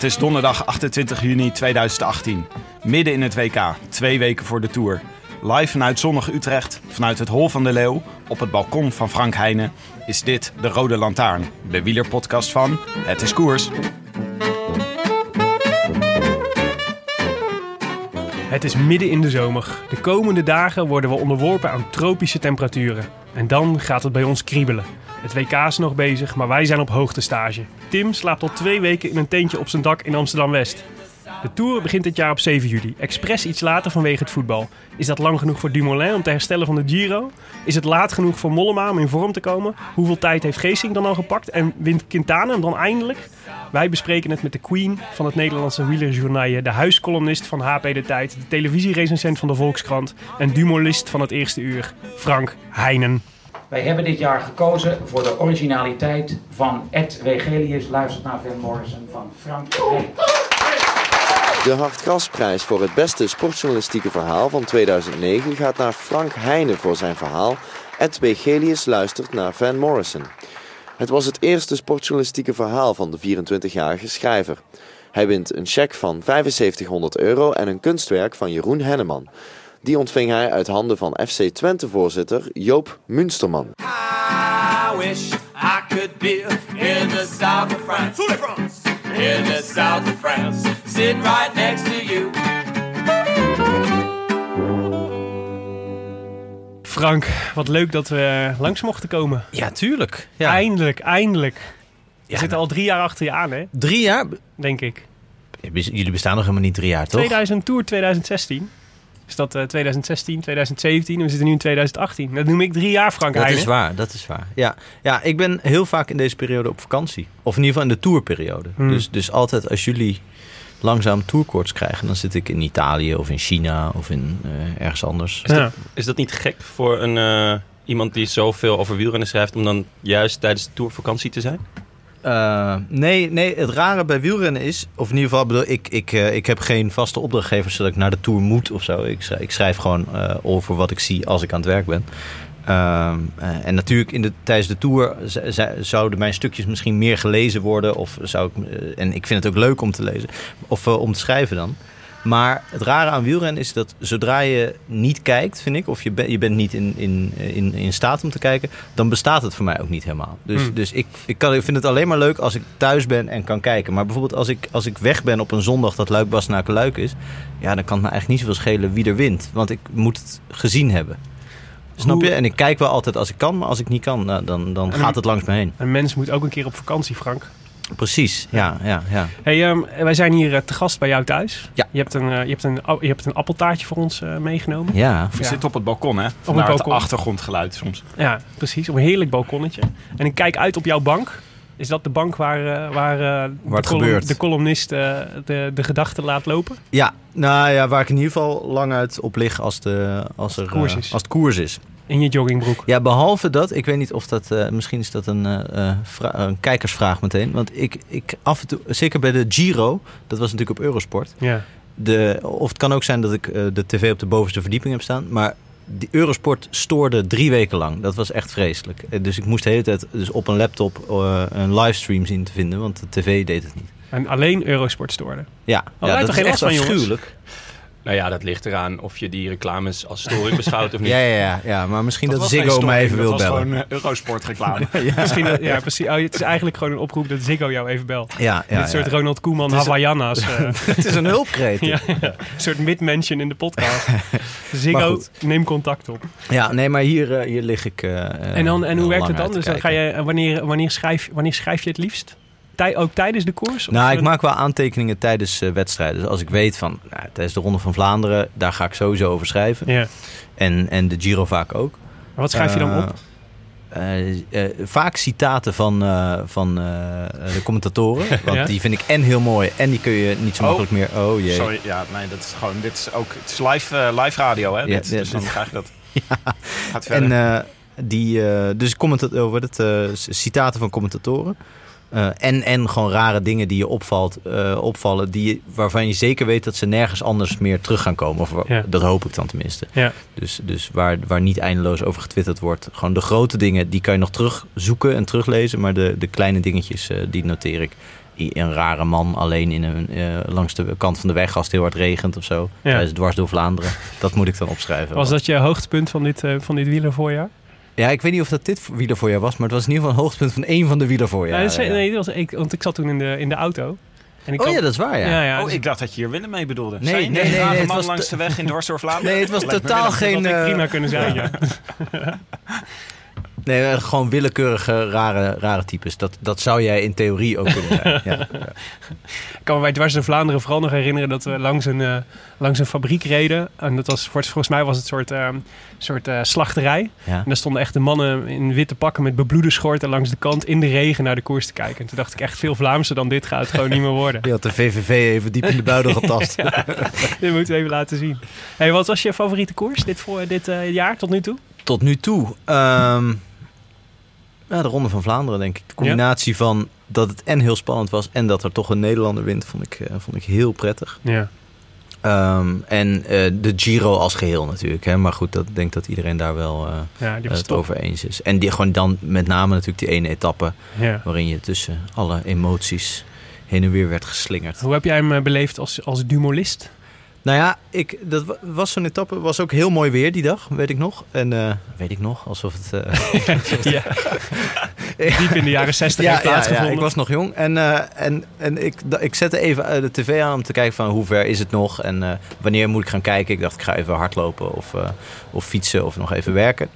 Het is donderdag 28 juni 2018. Midden in het WK, twee weken voor de Tour. Live vanuit zonnig Utrecht, vanuit het Hol van de Leeuw, op het balkon van Frank Heijnen, is dit de Rode Lantaarn, de wielerpodcast van Het is Koers. Het is midden in de zomer. De komende dagen worden we onderworpen aan tropische temperaturen. En dan gaat het bij ons kriebelen. Het WK is nog bezig, maar wij zijn op hoogtestage. Tim slaapt al twee weken in een tentje op zijn dak in Amsterdam-West. De Tour begint dit jaar op 7 juli, expres iets later vanwege het voetbal. Is dat lang genoeg voor Dumoulin om te herstellen van de Giro? Is het laat genoeg voor Mollema om in vorm te komen? Hoeveel tijd heeft Geesing dan al gepakt en wint Quintana hem dan eindelijk? Wij bespreken het met de queen van het Nederlandse wielerjournaal, de huiscolumnist van HP De Tijd, de televisierecensent van de Volkskrant en dumolist van het eerste uur, Frank Heinen. Wij hebben dit jaar gekozen voor de originaliteit van Ed Wegelius luistert naar Van Morrison van Frank. De Hartgrasprijs voor het beste sportjournalistieke verhaal van 2009 gaat naar Frank Heijnen voor zijn verhaal Ed Wegelius luistert naar Van Morrison. Het was het eerste sportjournalistieke verhaal van de 24-jarige schrijver. Hij wint een cheque van 7500 euro en een kunstwerk van Jeroen Henneman. Die ontving hij uit handen van FC Twente-voorzitter Joop Munsterman. I wish I could be in the south of France. In the south of France. Sitting right next to you. Frank, wat leuk dat we langs mochten komen. Ja, tuurlijk. Ja. Eindelijk, eindelijk. We Ja, zitten nou, al drie jaar achter je aan, hè? Drie jaar? Denk ik. Jullie bestaan nog helemaal niet drie jaar, toch? 2000 Tour 2016. Is dat eh, 2016, 2017 en we zitten nu in 2018. Dat noem ik drie jaar, Frank Dat Heijnen. is waar, dat is waar. Ja. ja, ik ben heel vaak in deze periode op vakantie. Of in ieder geval in de tourperiode. Hmm. Dus, dus altijd als jullie langzaam tourkoorts krijgen... dan zit ik in Italië of in China of in eh, ergens anders. Ja. Is dat niet gek voor een, eh, iemand die zoveel over wielrennen schrijft... om dan juist tijdens de Tour vakantie te zijn? Eh, nee, nee, het rare bij wielrennen is... of in ieder geval, bedoel, ik, ik, eh, ik heb geen vaste opdrachtgevers... zodat ik naar de Tour moet of zo. Ik, ik schrijf gewoon eh, over wat ik zie als ik aan het werk ben. Ehm, eh, en natuurlijk in de, tijdens de Tour zouden mijn stukjes misschien meer gelezen worden. Of zou ik, en ik vind het ook leuk om te lezen. Of om te schrijven dan. Maar het rare aan wielrennen is dat zodra je niet kijkt, vind ik, of je, ben- je bent niet in, in, in, in staat om te kijken, dan bestaat het voor mij ook niet helemaal. Dus, Hmm. dus ik, ik, kan, ik vind het alleen maar leuk als ik thuis ben en kan kijken. Maar bijvoorbeeld als ik, als ik weg ben op een zondag dat Luik Bastenaken Luik is, ja, dan kan het me eigenlijk niet zoveel schelen wie er wint. Want ik moet het gezien hebben. Snap je? En ik kijk wel altijd als ik kan, maar als ik niet kan, nou, dan, dan gaat het langs me heen. Een mens moet ook een keer op vakantie, Frank. Precies, ja, ja, ja. Hey, ehm, wij zijn hier eh, te gast bij jou thuis. Ja. Je hebt een, eh, je hebt een, je hebt een appeltaartje voor ons eh, meegenomen. Ja, We Ja. zitten op het balkon, hè? Vandaar balkon. het achtergrondgeluid soms. Ja, precies. Op een heerlijk balkonnetje. En ik kijk uit op jouw bank. Is dat de bank waar, waar, eh, de, het gebeurt. de columnist eh, de, de gedachten laat lopen? Ja, nou ja, waar ik in ieder geval lang uit op lig als, de, als, er, koers als het koers is. In je joggingbroek. Ja, behalve dat, ik weet niet of dat, eh, misschien is dat een, vra- een kijkersvraag meteen. Want ik, ik af en toe, zeker bij de Giro, dat was natuurlijk op Eurosport. Ja. De, of het kan ook zijn dat ik de tv op de bovenste verdieping heb staan. Maar die Eurosport stoorde drie weken lang. Dat was echt vreselijk. Dus ik moest de hele tijd dus op een laptop een livestream zien te vinden, want de tv deed het niet. En alleen Eurosport stoorde. Ja, wij ja dat toch is echt afschuwelijk. Nou ja, dat ligt eraan of je die reclames als storing beschouwt of niet. Ja, ja, ja, ja, maar misschien dat, Ziggo me storing, even wil Dat was bellen. gewoon eh, Eurosport reclame. Misschien dat- ja, precies. Oh, het is eigenlijk gewoon een oproep dat Ziggo jou even belt. Ja, ja, Dit soort. Ronald Koeman Het is- Havaianas. eh, Het is een hulpkreet. ja, een soort mid-mention in de podcast. Ziggo, neem contact op. Ja, nee, maar hier, eh, hier lig ik. eh, En, dan, en hoe werkt het dan? Dus dan ga je, wanneer, wanneer, schrijf, wanneer schrijf je het liefst? Tij, ook tijdens de koers? Of, Nou, ik eh, maak wel aantekeningen tijdens eh, wedstrijden. Dus als ik weet van nou, tijdens de Ronde van Vlaanderen, daar ga ik sowieso over schrijven. Ja. En, en de Giro vaak ook. Maar wat schrijf je dan op? Eh, eh, vaak citaten van, eh, van eh, de commentatoren. Want Ja? die vind ik en heel mooi. En die kun je niet zo Oh. makkelijk meer. Oh jee. Sorry, ja, nee, dat is gewoon, dit is ook, het is live, live radio, hè? Ja, dit, ja, dus dan krijg je dat. Gaat verder. En eh, die, eh, dus commenta- wat het, eh, citaten van commentatoren. Eh, en, en gewoon rare dingen die je opvalt, eh, opvallen, die, je- waarvan je zeker weet dat ze nergens anders meer terug gaan komen. Of Ja. dat hoop ik dan tenminste. Ja. Dus, dus waar, waar niet eindeloos over getwitterd wordt. Gewoon de grote dingen, die kan je nog terugzoeken en teruglezen. Maar de, de kleine dingetjes, eh, die noteer ik. Een rare man alleen in een, langs de kant van de weg als het heel hard regent of zo. Ja. Tijdens dwars door Vlaanderen. Dat moet ik dan opschrijven. Was dat je hoogtepunt van dit, van dit wielervoorjaar? Ja, ik weet niet of dat dit wielervoorjaar was, maar het was in ieder geval een hoogtepunt van één van de dat is- ja. nee, dat was, ik, want ik zat toen in de, in de auto. En ik Oh ja, dat is waar, ja. ja, ja, oh, dus ik dacht dat je hier Willem mee bedoelde. Nee, Zijn nee, nee, rare nee, het man was langs de weg in dwars door Vlaanderen? Nee, het was totaal geen... dat had ik eh, prima kunnen zijn, ja. Nee, gewoon willekeurige, rare, rare types. Dat, dat zou jij in theorie ook kunnen zijn. Ja. Ik kan me bij Dwars door Vlaanderen vooral nog herinneren dat we langs een, eh, langs een fabriek reden. En dat was, volgens mij was het een soort, eh, soort eh, slachterij. Ja. En daar stonden echt de mannen in witte pakken met bebloede schorten langs de kant in de regen naar de koers te kijken. En toen dacht ik echt veel Vlaamse dan dit gaat het gewoon niet meer worden. Die had de VVV even diep in de buidel getast. Dit moeten we even laten zien. Hey, wat was je favoriete koers dit, voor, dit eh, jaar tot nu toe? Tot nu toe. ehm, ja, de Ronde van Vlaanderen, denk ik. De combinatie van dat het en heel spannend was... en dat er toch een Nederlander wint, vond ik, eh, vond ik heel prettig. Ja. Ehm, en eh, de Giro als geheel natuurlijk. Hè? Maar goed, dat, ik denk dat iedereen daar wel eh, Ja, het top. over eens is. En die, gewoon dan met name natuurlijk die ene etappe... Ja. waarin je tussen alle emoties heen en weer werd geslingerd. Hoe heb jij hem beleefd als, als dumolist? Nou ja, ik, dat wa- was zo'n etappe. was ook heel mooi weer die dag, weet ik nog. En eh, weet ik nog, alsof het... eh, ja. Diep in de jaren 60 heeft ja, ja, plaatsgevonden. ja, ik was nog jong. En, eh, en, en ik, ik zette even de tv aan om te kijken van hoe ver is het nog. En wanneer moet ik gaan kijken. Ik dacht, ik ga even hardlopen of, of fietsen of nog even werken.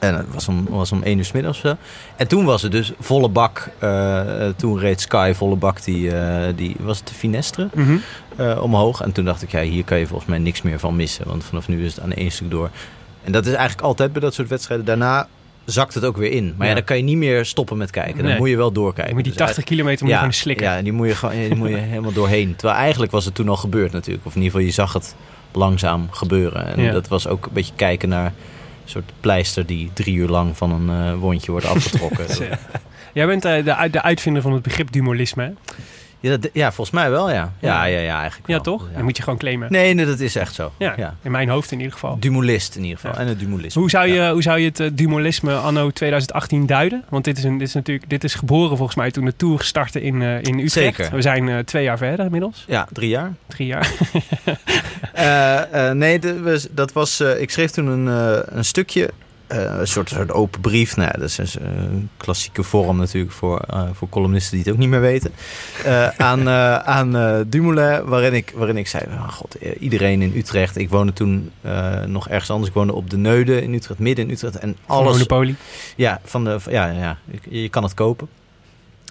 En het was om, was om één uur 's middags of zo. En toen was het dus volle bak. eh, toen reed Sky volle bak. Die, eh, die was het de Finestre Mhm. eh, omhoog. En toen dacht ik, ja, hier kan je volgens mij niks meer van missen. Want vanaf nu is het aan één stuk door. En dat is eigenlijk altijd bij dat soort wedstrijden. Daarna zakt het ook weer in. Maar ja, Ja. dan kan je niet meer stoppen met kijken. Dan Nee. moet je wel doorkijken. Moet die Dus 80 kilometer moet je gewoon slikken. Ja, die moet je, gewoon, die moet je helemaal doorheen. Terwijl eigenlijk was het toen al gebeurd natuurlijk. Of in ieder geval, je zag het langzaam gebeuren. En Ja. dat was ook een beetje kijken naar soort pleister... die drie uur lang van een eh, wondje wordt afgetrokken. Jij bent eh, de, de uitvinder van het begrip dumolisme? Ja, dat- ja, volgens mij wel, ja. Ja, Ja. ja, ja, eigenlijk Ja, wel. toch? Ja. Dan moet je gewoon claimen. Nee, nee, dat is echt zo. Ja, Ja. in mijn hoofd in ieder geval. Dumolist in ieder geval. Ja. En het dumolist. Hoe zou, je, hoe zou je het eh, dumolisme anno 2018 duiden? Want dit is, een, dit is natuurlijk dit is geboren volgens mij toen de Tour startte in, eh, in Utrecht. Zeker. We zijn eh, twee jaar verder inmiddels. Ja, drie jaar. Drie jaar. Nee, de- we- dat was, ik schreef toen een, een stukje, een soort, soort open brief. Nou, dat is een eh, klassieke vorm natuurlijk voor, eh, voor columnisten die het ook niet meer weten. Eh, aan eh, aan eh, Dumoulin, waarin ik, waarin ik zei, oh god, eh, iedereen in Utrecht. Ik woonde toen eh, nog ergens anders. Ik woonde op de Neude in Utrecht, midden in Utrecht. En alles, Monopoly. ja, van de, ja, ja, je kan het kopen.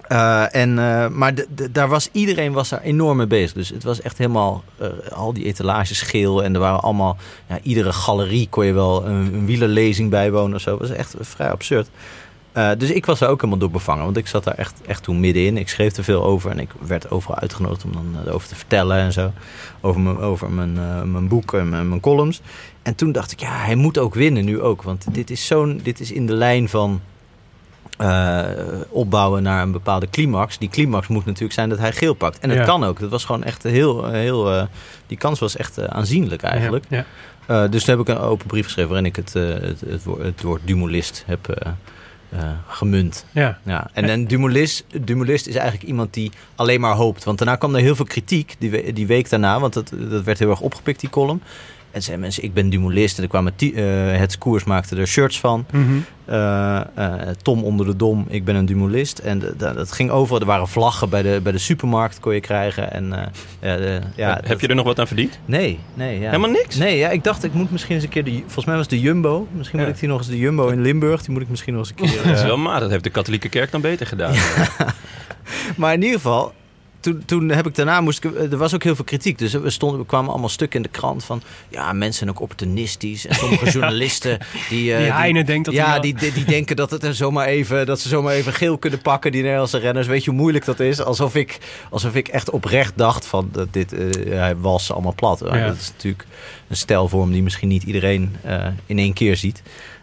Eh, en, eh, maar daar was, iedereen was daar enorm mee bezig. Dus het was echt helemaal eh, al die etalages geel. En er waren allemaal, ja, iedere galerie kon je wel een, een wielerlezing bijwonen of zo. Dat was echt vrij absurd. Dus ik was daar ook helemaal door bevangen. Want ik zat daar echt, echt toen middenin. Ik schreef er veel over. En ik werd overal uitgenodigd om dan over te vertellen en zo. Over mijn, over mijn, mijn boek en mijn, mijn columns. En toen dacht ik, ja, hij moet ook winnen nu ook. Want dit is, zo'n, dit is in de lijn van eh, opbouwen naar een bepaalde climax. Die climax moet natuurlijk zijn dat hij geel pakt. En het Ja. kan ook. Dat was gewoon echt heel... heel eh, die kans was echt eh, aanzienlijk eigenlijk. Ja, ja. Dus toen heb ik een open brief geschreven waarin ik het, het, het, woord, het woord dumolist heb, gemunt. Ja. Ja. En, en Dumoulist, Dumoulist is eigenlijk iemand die alleen maar hoopt. Want daarna kwam er heel veel kritiek, die, we- die week daarna. Want dat, dat werd heel erg opgepikt, die column. En zeiden mensen, ik ben Dumoulist. En er kwamen eh, het koers maakte er shirts van. Mhm. Eh, eh, Tom onder de dom, ik ben een Dumoulist. En dat ging over. Er waren vlaggen bij de, bij de supermarkt, kon je krijgen. En, eh, ja, de- ja, Heb dat- je er nog wat aan verdiend? Nee, nee. Ja. Helemaal niks? Nee, ja, ik dacht, ik moet misschien eens een keer... De, volgens mij was de Jumbo. Misschien moet ik die nog eens de Jumbo in Limburg. Die moet ik misschien nog eens een keer... Dat is wel maar. Dat heeft de katholieke kerk dan beter gedaan. Maar in ieder geval, toen, toen heb ik daarna moest ik, er was ook heel veel kritiek. Dus we stonden, we kwamen allemaal stukken in de krant van, ja, mensen zijn ook opportunistisch en sommige journalisten die, eh, Die Heine denkt dat ja, die, die, die denken dat het er zomaar even, dat ze zomaar even geel kunnen pakken die Nederlandse renners. Weet je hoe moeilijk dat is? Alsof ik, alsof ik echt oprecht dacht van, dat dit, eh, hij was allemaal plat. Ja. Dat is natuurlijk een stijlvorm die misschien niet iedereen eh, in één keer ziet.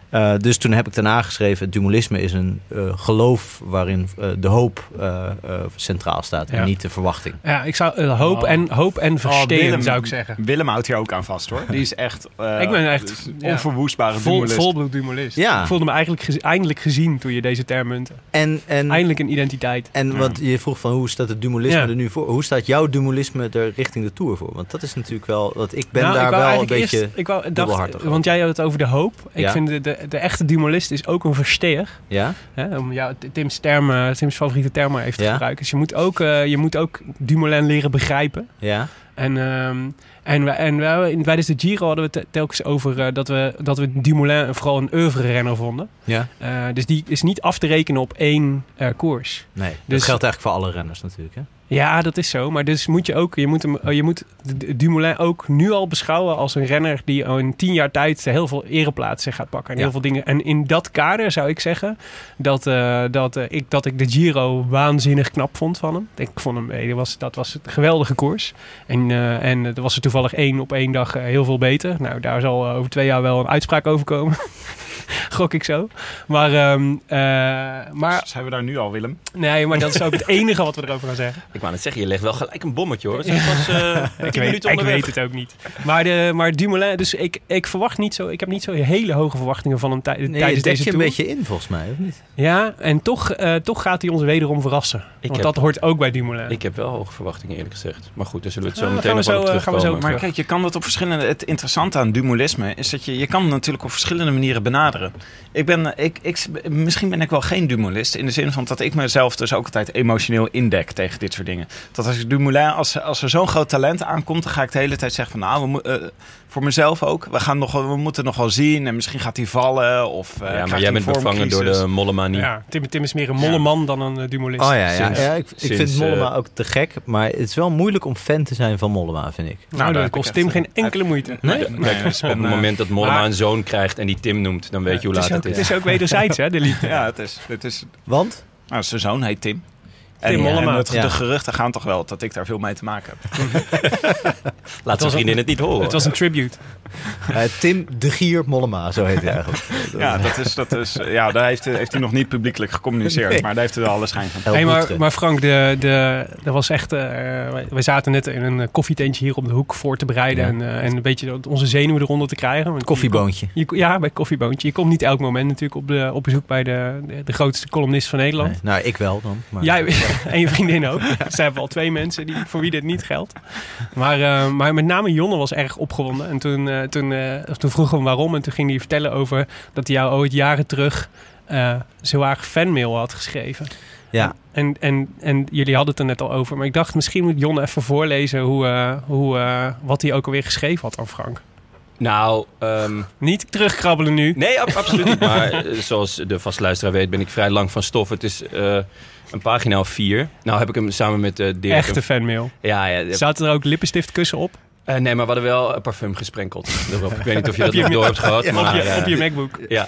Eh, dus toen heb ik daarna geschreven: het dualisme is een eh, geloof waarin eh, de hoop eh, eh, centraal staat Ja. en niet de verwachting. Ja, ik zou hoop, Oh. en, hoop en versteren, Willem, zou ik zeggen. Willem houdt hier ook aan vast hoor. Die is echt, eh, Ik ben echt, dus ja. onverwoestbare Vol, volbloed humorist. Ja. Ik voelde me eigenlijk gez- eindelijk gezien toen je deze term muntte. En, en, Eindelijk een identiteit. en Ja. wat je vroeg van hoe staat het dualisme Ja. er nu voor? Hoe staat jouw dualisme er richting de tour voor? Want dat is natuurlijk wel, want ik ben Nou, daar ik wel een beetje. eerst- ik wou, dacht, dubbelhartig want jij had het over de hoop. Ik Ja. vind de, de, de echte dualist is ook een versteer. Ja? Hè, om jou, Tim's, term, Tim's favoriete term maar even te gebruiken. Dus je moet ook, eh, je moet ook Dumoulin leren begrijpen. Ja? En, ehm, en, we, en we, in, tijdens de Giro hadden we het telkens over eh, dat, we, dat we Dumoulin vooral een oeuvre-renner vonden. Ja? Eh, dus die is niet af te rekenen op één koers. Nee. Dat Dus- geldt eigenlijk voor alle renners natuurlijk. Hè? Ja, dat is zo. Maar dus moet je ook, je moet, hem, je moet Dumoulin ook nu al beschouwen als een renner die in tien jaar tijd heel veel ereplaatsen gaat pakken. En Ja. heel veel dingen. En in dat kader zou ik zeggen dat, eh, dat, eh, ik, dat ik de Giro waanzinnig knap vond van hem. Ik vond hem, eh, dat was, dat was een geweldige koers. En, eh, en er was er toevallig één op één dag heel veel beter. Nou, daar zal over twee jaar wel een uitspraak over komen. Gok ik zo. Maar, ehm, eh, maar, Zijn we daar nu al, Willem? nee, maar dat is ook het enige wat we erover gaan zeggen. Ik wou net zeggen, je legt wel gelijk een bommetje hoor. Pas eh Ik weet, ik weet het ook niet. Maar, de, maar Dumoulin, dus ik, ik verwacht niet zo, ik heb niet zo hele hoge verwachtingen van hem tij- Nee, tijdens deze je een tour. beetje in volgens mij, of niet? Ja, en toch, eh, toch gaat hij ons wederom verrassen. Want heb- dat hoort ook bij Dumoulin. Ik heb wel hoge verwachtingen eerlijk gezegd. Maar goed, daar zullen we het zo Ja, meteen gaan nog we wel eh, gaan we terugkomen. zo Maar kijk, je kan dat op verschillende... Het interessante aan dualisme is dat je... Je kan het natuurlijk op verschillende manieren benaderen. Ik ben... Ik, ik, misschien ben ik wel geen dualist. In de zin van dat ik mezelf dus ook altijd emotioneel indek tegen dit soort dingen. Dat als ik Dumoulin... Als, als er zo'n groot talent aankomt... Dan ga ik de hele tijd zeggen van... Nou, we, eh, voor mezelf ook. We, gaan nog, we moeten nog wel zien. En misschien gaat hij vallen. Of, eh, Ja, krijgt maar hij jij bent bevangen door de Mollema ja, Tim, Tim is meer een molleman dan een uh, Dumoulist. Oh ja, ja, Sinds- ja ik, ik vind Mollema eh, ook te gek. Maar het is wel moeilijk om fan te zijn van Mollema, vind ik. Nou, daar dat kost Tim echt, geen eh, enkele moeite. Nee, op het eh, moment dat Mollema maar- een zoon krijgt en die Tim noemt, dan weet je hoe het, laat is ook, het is. het is ook wederzijds, hè, de liefde. Ja, het is... Het is Want? nou, zijn zoon heet Tim. Tim en, Mollema. en het, Ja. de geruchten gaan toch wel dat ik daar veel mee te maken heb. Laat zijn vriendin het niet horen. Het was een tribute. Eh, Tim de Gier Mollema, zo heet hij eigenlijk. Ja, dat is, dat is, ja daar heeft, heeft hij nog niet publiekelijk gecommuniceerd. Nee. Maar daar heeft hij wel alle schijn van. Hey, maar, maar Frank, de, de, dat was echt. eh, wij, zaten net in een koffietentje hier op de hoek voor te bereiden. Ja. En, eh, en een beetje onze zenuwen eronder te krijgen. Want Koffieboontje. Je, je- ja, bij Koffieboontje. Je komt niet elk moment natuurlijk op, de, op bezoek bij de, de, de grootste columnist van Nederland. Nee, nou, ik wel dan. Maar... Jij en je vriendin ook. Dus we hebben al twee mensen die, voor wie dit niet geldt. Maar, eh, maar met name Jonne was erg opgewonden. En toen, eh, toen, eh, toen vroeg hem waarom. En toen ging hij vertellen over dat hij jou ooit jaren terug eh zo erg fanmail had geschreven. Ja, En, en, en jullie hadden het er net al over. Maar ik dacht, misschien moet Jonne even voorlezen hoe, hoe, wat hij ook alweer geschreven had aan Frank. Nou, ehm, Niet terugkrabbelen nu. nee, ab- absoluut niet. Maar zoals de vaste luisteraar weet, ben ik vrij lang van stof. Het is een pagina of vier. Nou heb ik hem samen met eh Dirk... Echte fanmail. Ja, ja. ja. Zaten er ook lippenstiftkussen op? Eh, nee, maar we hadden wel een parfum gesprenkeld erop. Ik weet niet of je dat je nog door hebt gehad. op, maar, je, eh, op je MacBook. Ja.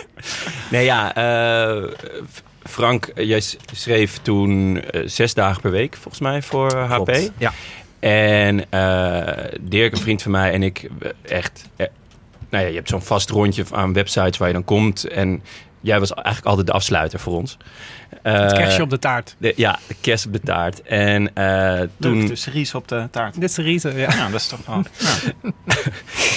nee, ja. eh, Frank, jij schreef toen eh, zes dagen per week, volgens mij, voor eh, HP. klopt. Ja. En eh, Dirk, een vriend van mij en ik, eh, echt... eh, nou ja, je hebt zo'n vast rondje aan websites waar je dan komt. En jij was eigenlijk altijd de afsluiter voor ons. Het Eh, kerstje op de taart. de, ja, de kerst op de taart. En eh, Toen, dus Ries op de taart. Dit is de rieten, ja. Ja, dat is toch wel... Ja.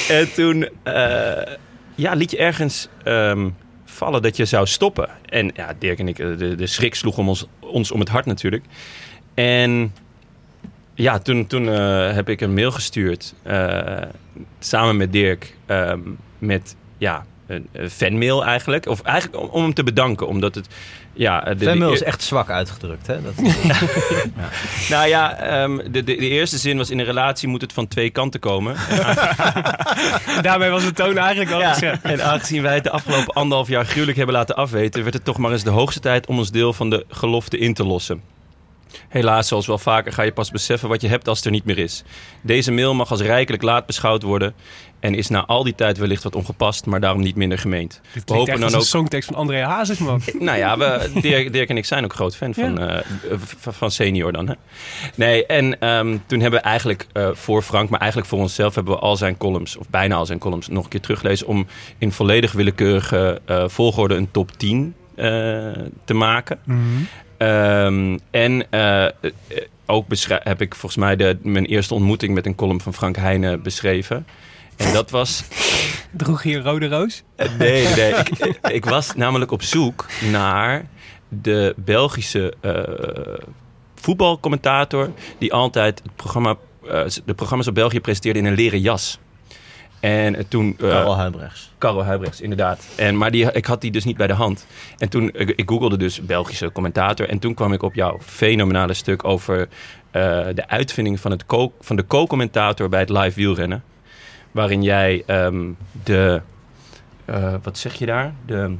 En toen eh, ja, liet je ergens ehm, vallen dat je zou stoppen. En ja, Dirk en ik, de, de schrik sloeg om ons, ons om het hart natuurlijk. En ja, toen, toen eh, heb ik een mail gestuurd. eh, samen met Dirk. ehm, met ja, een, een fanmail eigenlijk. Of eigenlijk om, om hem te bedanken. Omdat het. Ja, de, de- Fanmail is echt zwak uitgedrukt, hè? Dat, Nou ja, ehm, de, de, de eerste zin was in een relatie moet het van twee kanten komen. Daarmee was de toon eigenlijk al Ja, en aangezien wij het de afgelopen anderhalf jaar gruwelijk hebben laten afweten, werd het toch maar eens de hoogste tijd om ons deel van de gelofte in te lossen. Helaas, zoals wel vaker, ga je pas beseffen wat je hebt als het er niet meer is. Deze mail mag als rijkelijk laat beschouwd worden en is na al die tijd wellicht wat ongepast, maar daarom niet minder gemeend. Dit We hopen dan als een ook. songtekst van André Hazes, man. Nou ja, we, Dirk, Dirk en ik zijn ook groot fan van, eh, van senior dan. Hè? Nee, en ehm, toen hebben we eigenlijk eh, voor Frank, maar eigenlijk voor onszelf, hebben we al zijn columns, of bijna al zijn columns, nog een keer teruggelezen om in volledig willekeurige eh, volgorde een top 10 eh, te maken. Ehm, en eh, ook heb ik volgens mij de, mijn eerste ontmoeting met een column van Frank Heijnen beschreven. En dat was Droeg je een rode roos? eh, Nee, nee. Ik, ik was namelijk op zoek naar de Belgische eh, voetbalcommentator... die altijd het programma, de programma's op België presenteerde in een leren jas. En eh, toen... eh, Karel Huibrechts. Karel Huibrechts, inderdaad. En, maar die, ik had die dus niet bij de hand. En toen, ik, ik googelde dus Belgische commentator. En toen kwam ik op jouw fenomenale stuk over eh, de uitvinding van, het co- van de co-commentator bij het live wielrennen. Waarin jij ehm, de, wat zeg je daar? De,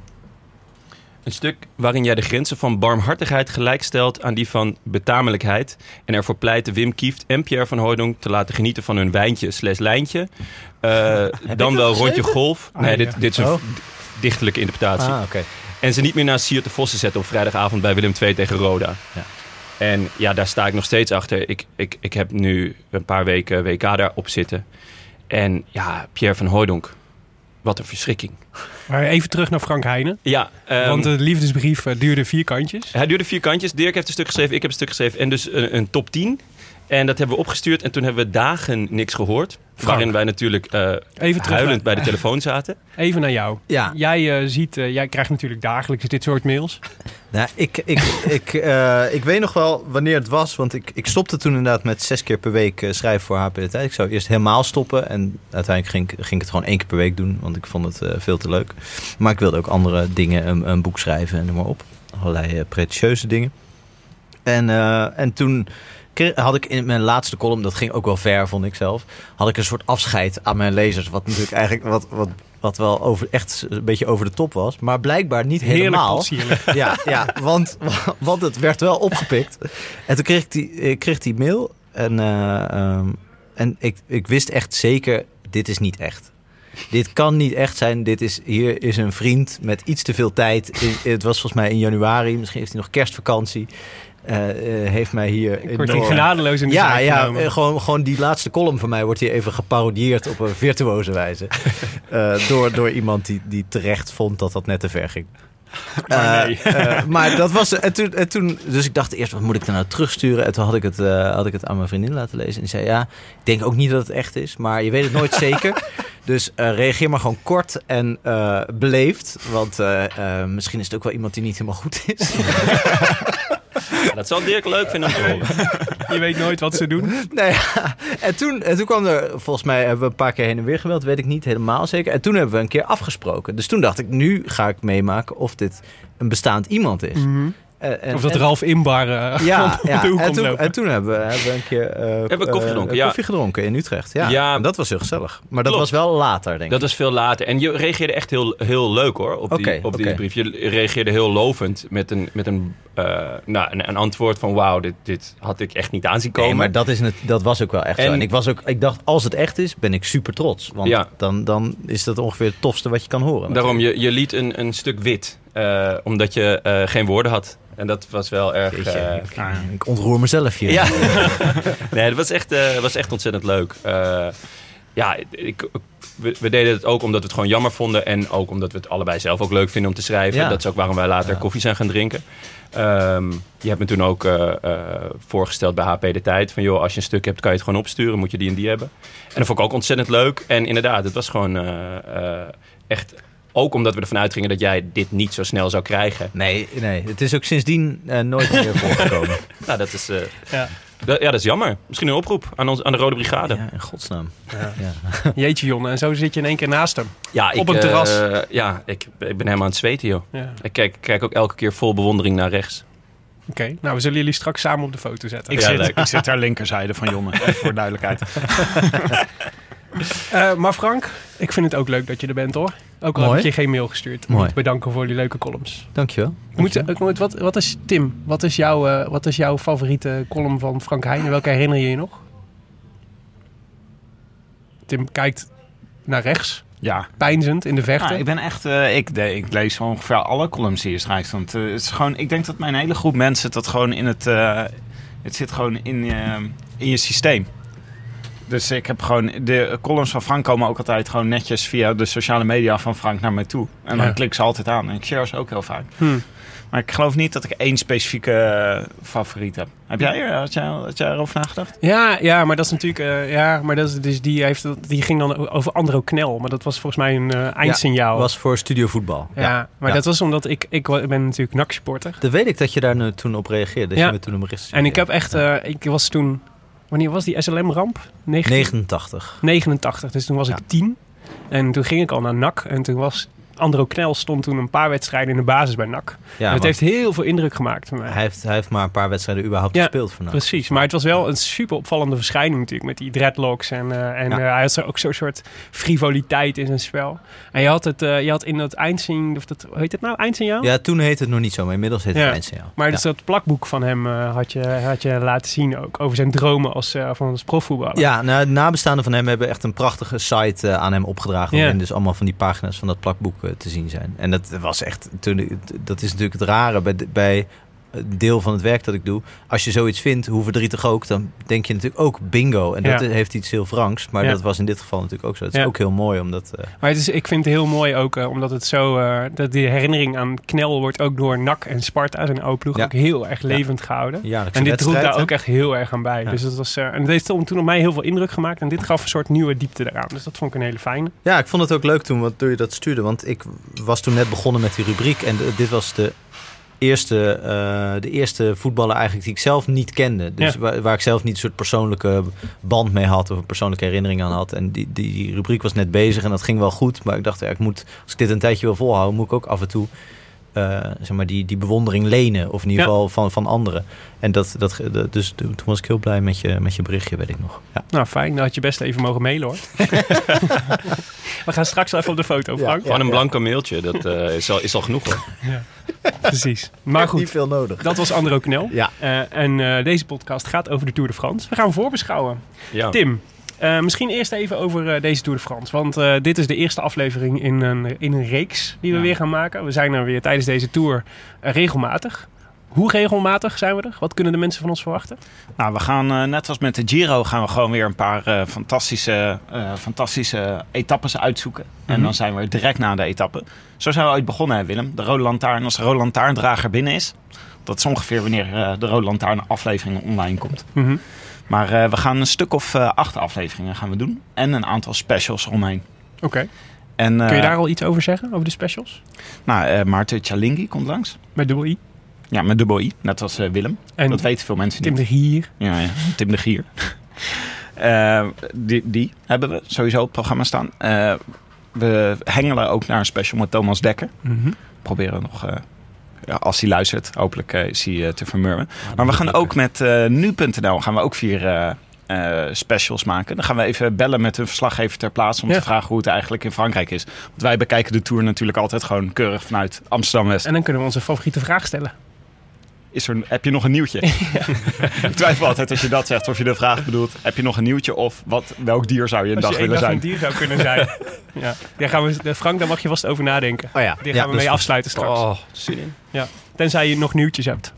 een stuk waarin jij de grenzen van barmhartigheid gelijkstelt aan die van betamelijkheid. En ervoor pleit Wim Kieft en Pierre van Hooydonk te laten genieten van hun wijntje slash lijntje. Eh, dan wel rondje golf. Ah, nee, ja. dit, dit is een Oh. dichtelijke interpretatie. Ah. En ze niet meer naar Siert de Vossen zetten op vrijdagavond bij Willem II tegen Roda. Ja. En ja, daar sta ik nog steeds achter. Ik, ik, ik heb nu een paar weken WK daarop zitten. En ja, Pierre van Hooydonk. Wat een verschrikking. Maar even terug naar Frank Heijnen. Ja, ehm, Want de liefdesbrief eh, duurde vier kantjes. hij duurde vier kantjes. Dirk heeft een stuk geschreven, ik heb een stuk geschreven. En dus een, een top 10. En dat hebben we opgestuurd. En toen hebben we dagen niks gehoord. Frank. Waarin wij natuurlijk eh, Even terug huilend naar- bij de telefoon zaten. Even naar jou. Ja, Jij, eh, ziet, eh, jij krijgt natuurlijk dagelijks dit soort mails. nou, ik, ik, ik, eh, ik weet nog wel wanneer het was. Want ik, ik stopte toen inderdaad met zes keer per week eh, schrijven voor HP De Tijd. Ik zou eerst helemaal stoppen. En uiteindelijk ging, ik- ging ik het gewoon één keer per week doen. Want ik vond het eh, veel te leuk. Maar ik wilde ook andere dingen, een, een boek schrijven en noem maar op. Allerlei eh, pretentieuze dingen. En, eh, en toen had ik in mijn laatste column, dat ging ook wel ver, vond ik zelf. Had ik een soort afscheid aan mijn lezers. Wat natuurlijk eigenlijk wat, wat, wat wel over, echt een beetje over de top was. Maar blijkbaar niet helemaal. Ja, ja want, want het werd wel opgepikt. En toen kreeg ik die, ik kreeg die mail. En, eh, ehm, en ik, ik wist echt zeker, dit is niet echt. Dit kan niet echt zijn. Dit is, hier is een vriend met iets te veel tijd. Het was volgens mij in januari. Misschien heeft hij nog kerstvakantie. Eh, eh, heeft mij hier... Ik word hier genadeloos in de ja, ja eh, gewoon, gewoon die laatste column van mij wordt hier even geparodieerd op een virtuoze wijze. Door, door iemand die, die terecht vond dat dat net te ver ging. Maar nee. maar dat was. En toen, en toen, dus ik dacht eerst, wat moet ik er nou terugsturen? En toen had ik, het, had ik het aan mijn vriendin laten lezen. En die zei: Ja, ik denk ook niet dat het echt is, maar je weet het nooit zeker. Dus reageer maar gewoon kort en beleefd. Want misschien is het ook wel iemand die niet helemaal goed is. Ja, dat zal Dirk leuk vinden om te horen. Je weet nooit wat ze doen. Nou ja, en toen, en toen kwam er, volgens mij hebben we een paar keer heen en weer geweld, weet ik niet helemaal zeker. En toen hebben we een keer afgesproken. Dus toen dacht ik, nu ga ik meemaken of dit een bestaand iemand is. Eh, en- Of dat en- Ralf Inbar eh, Ja, op ja. de hoek En, toen, lopen. en toen hebben we, hebben we een keer eh, Hebben we koffie eh, gedronken, ja. koffie gedronken in Utrecht. Ja, Ja. En dat was heel gezellig. Maar dat Klopt. was wel later, denk ik. Dat was veel later. En je reageerde echt heel, heel leuk hoor, op, die, Oké, op die brief. Je reageerde heel lovend met een, met een, eh, nou, een, een antwoord van... wauw, dit, dit had ik echt niet aanzien komen. Nee, maar dat, is het, dat was ook wel echt zo. En- En ik, was ook, ik dacht, als het echt is, ben ik super trots. Want Ja. dan, dan is dat ongeveer het tofste wat je kan horen. Daarom, je, je liet een, een stuk wit, eh, omdat je eh, geen woorden had. En dat was wel erg... Jeetje, eh, ik, ik ontroer mezelf hier. Ja. nee, dat was echt, was echt ontzettend leuk. Ja, ik, we, we deden het ook omdat we het gewoon jammer vonden. En ook omdat we het allebei zelf ook leuk vinden om te schrijven. Ja. Dat is ook waarom wij later Ja. koffie zijn gaan drinken. Ehm, je hebt me toen ook voorgesteld bij HP De Tijd. Van joh, als je een stuk hebt, kan je het gewoon opsturen. Moet je die en die hebben. En dat vond ik ook ontzettend leuk. En inderdaad, het was gewoon echt Ook omdat we ervan uitgingen dat jij dit niet zo snel zou krijgen. Nee, nee, het is ook sindsdien eh, nooit meer voorgekomen. Nou, dat is, eh, Ja. ja, dat is jammer. Misschien een oproep aan, ons, aan de Rode Brigade. Ja, in godsnaam. Ja. Ja. Jeetje Jonne, en zo zit je in één keer naast hem. Ja, Op ik, een terras. eh, ja, ik, ik ben helemaal aan het zweten, joh. Ja. Ik kijk, kijk ook elke keer vol bewondering naar rechts. Oké, nou we zullen jullie straks samen op de foto zetten. Ik, Ja, zit, ik zit ter linkerzijde van Jonne, voor duidelijkheid. Eh, maar Frank, ik vind het ook leuk dat je er bent hoor. Ook al Mooi. heb ik je geen mail gestuurd. Mooi. Bedanken voor die leuke columns. Dankjewel. Moet, ik moet, wat, wat is, Tim, wat is, jouw, eh, wat is jouw favoriete column van Frank Heijnen? Welke herinner je je nog? Tim kijkt naar rechts, Ja, pijnzend in de verte. Ja, ik ben echt, eh, ik, de- ik lees ongeveer alle columns die je schrijft. Want eh, het is gewoon, ik denk dat mijn hele groep mensen dat gewoon in het, eh, het zit gewoon in, je in je systeem. Dus ik heb gewoon, de columns van Frank komen ook altijd gewoon netjes via de sociale media van Frank naar mij toe. En dan Ja. klik ik ze altijd aan en ik share ze ook heel vaak. Hmm. Maar ik geloof niet dat ik één specifieke eh, favoriet heb. Heb jij, er- had jij, had jij erover nagedacht? Ja, ja, maar dat is natuurlijk. eh, ja, maar dat is, dus die, heeft, die ging dan over Andro Knel. Maar dat was volgens mij een eh, eindsignaal. was voor Studio Voetbal. ja, maar Ja. dat was omdat ik, ik ben natuurlijk NAC-supporter. Dan weet ik dat je daar nu toen op reageerde. Dat Ja. je me toen een bericht. En ik heb echt, eh, ik was toen, wanneer was die SLM-ramp? 89. 89, dus toen was ik. 10. En toen ging ik al naar NAC. En toen was Andro Knel stond toen een paar wedstrijden in de basis bij NAC. Ja, en want heeft heel veel indruk gemaakt mij. hij, heeft, hij heeft maar een paar wedstrijden überhaupt Ja, gespeeld vandaag. Precies, maar het was wel een super opvallende verschijning natuurlijk met die dreadlocks. En, eh, en Ja. eh, hij had ook zo'n soort frivoliteit in zijn spel. En je had, het, eh, je had in dat eindzing, of dat, hoe heet het nou, eindsignaal? Ja, toen heette het nog niet zo, maar inmiddels heet het eindsignaal. Maar dus dat plakboek van hem had, je, had je laten zien ook, over zijn dromen als, van als profvoetballer. Ja, nou, de nabestaanden van hem hebben echt een prachtige site aan hem opgedragen. Waarin dus allemaal van die pagina's van dat plakboek te zien zijn. En dat was echt, toen, dat is natuurlijk het rare bij, bij deel van het werk dat ik doe. Als je zoiets vindt, hoe verdrietig ook, dan denk je natuurlijk ook bingo. En dat Ja. heeft iets heel Franks. Maar Ja. dat was in dit geval natuurlijk ook zo. Het is Ja. ook heel mooi omdat... eh, Maar het is, ik vind het heel mooi ook, eh, omdat het zo, eh, dat die herinnering aan Knel wordt ook door NAC en Sparta, zijn oude ploeg, Ja. ook heel erg levend gehouden. jaarlijkse En dit droeg wedstrijd, daar ook echt heel erg aan bij. Ja. Dus dat was, en het heeft toen toen op mij heel veel indruk gemaakt. En dit gaf een soort nieuwe diepte eraan. Dus dat vond ik een hele fijne. Ja, ik vond het ook leuk toen, want toen je dat stuurde. Want ik was toen net begonnen met die rubriek. En dit was de eerste, eh, de eerste voetballer eigenlijk die ik zelf niet kende. Dus Ja. waar, waar ik zelf niet een soort persoonlijke band mee had. Of een persoonlijke herinnering aan had. En die, die, die rubriek was net bezig en dat ging wel goed. Maar ik dacht, ja, ik moet, als ik dit een tijdje wil volhouden, moet ik ook af en toe... eh, zeg maar die, die bewondering lenen. Of in ieder Ja. geval van, van anderen. En dat, dat, dat- dus toen was ik heel blij met je, met je berichtje, weet ik nog. Ja. Nou, fijn. Dan had je best even mogen mailen hoor. We gaan straks wel even op de foto, Frank. Gewoon een blanco mailtje, dat eh, is, al, is al genoeg hoor. Precies. Maar Niet goed, veel nodig. dat was Andro Knel. Ja. Eh, en eh, deze podcast gaat over de Tour de France. We gaan hem voorbeschouwen. Ja. Tim, eh, misschien eerst even over eh, deze Tour de France. Want eh, dit is de eerste aflevering in een, in een reeks die we Ja. weer gaan maken. We zijn er weer tijdens deze Tour regelmatig. Hoe regelmatig zijn we er? Wat kunnen de mensen van ons verwachten? Nou, we gaan net als met de Giro gaan we gewoon weer een paar fantastische, fantastische etappes uitzoeken. En Mhm. dan zijn we direct na de etappe. Zo zijn we ooit begonnen, hè, Willem. De Rode Lantaarn, als de Rode Lantaarndrager binnen is. Dat is ongeveer wanneer de Rode Lantaarn aflevering online komt. Mhm. Maar eh, we gaan een stuk of eh, acht afleveringen gaan we doen. En een aantal specials omheen. Oké. En, Kun je eh, daar al iets over zeggen, over de specials? Nou, Maarten Chalingi komt langs. Met dubbel I. Ja, met dubbel I, net als Willem. En dat weten veel mensen Tim niet. de Gier. Ja, ja. Tim de Gier. Die, die hebben we sowieso op het programma staan. We hengelen ook naar een special met Thomas Dekker. Mhm. Proberen nog, ja, als hij luistert, hopelijk eh, is hij eh, te vermurwen. maar we gaan ook met eh, nu.nl gaan we ook vier specials maken. Dan gaan we even bellen met een verslaggever ter plaatse om Ja. te vragen hoe het eigenlijk in Frankrijk is. Want wij bekijken de Tour natuurlijk altijd gewoon keurig vanuit Amsterdam-West. En dan kunnen we onze favoriete vraag stellen. Is er, heb je nog een nieuwtje? ik twijfel altijd als je dat zegt of je de vraag bedoelt. Heb je nog een nieuwtje of wat, welk dier zou je een Als dag je willen dag zijn? een dier zou kunnen zijn. ja. Daar gaan we, Frank, daar mag je vast over nadenken. Oh ja, Die ja, gaan we dus- mee afsluiten straks. Oh, zin in. Tenzij je nog nieuwtjes hebt.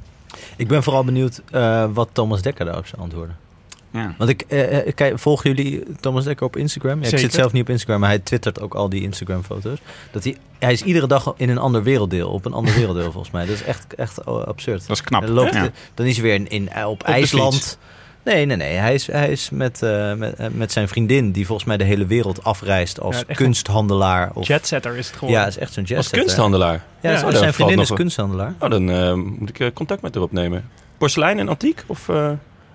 Ik ben vooral benieuwd eh, wat Thomas Dekker daarop zou antwoorden. Ja. Want ik eh, eh, kijk, volgen jullie Thomas Dekker op Instagram? Ja, ik zit zelf niet op Instagram, maar hij twittert ook al die Instagram-foto's. Dat hij, hij is iedere dag in een ander werelddeel, op een ander werelddeel volgens mij. Dat is echt, echt absurd. Dat is knap. Dan, loopt, Ja. dan is hij weer in, in, op IJsland. Nee, nee, nee. Hij is, hij is met, eh, met, eh, met zijn vriendin, die volgens mij de hele wereld afreist als Ja, kunsthandelaar. Of, Jetsetter is het geworden. ja, is echt zo'n Als jetsetter. kunsthandelaar. Ja, Ja, zijn- oh, vriendin is kunsthandelaar. Oh, dan eh, moet ik eh, contact met haar opnemen. Porselein en antiek? Of,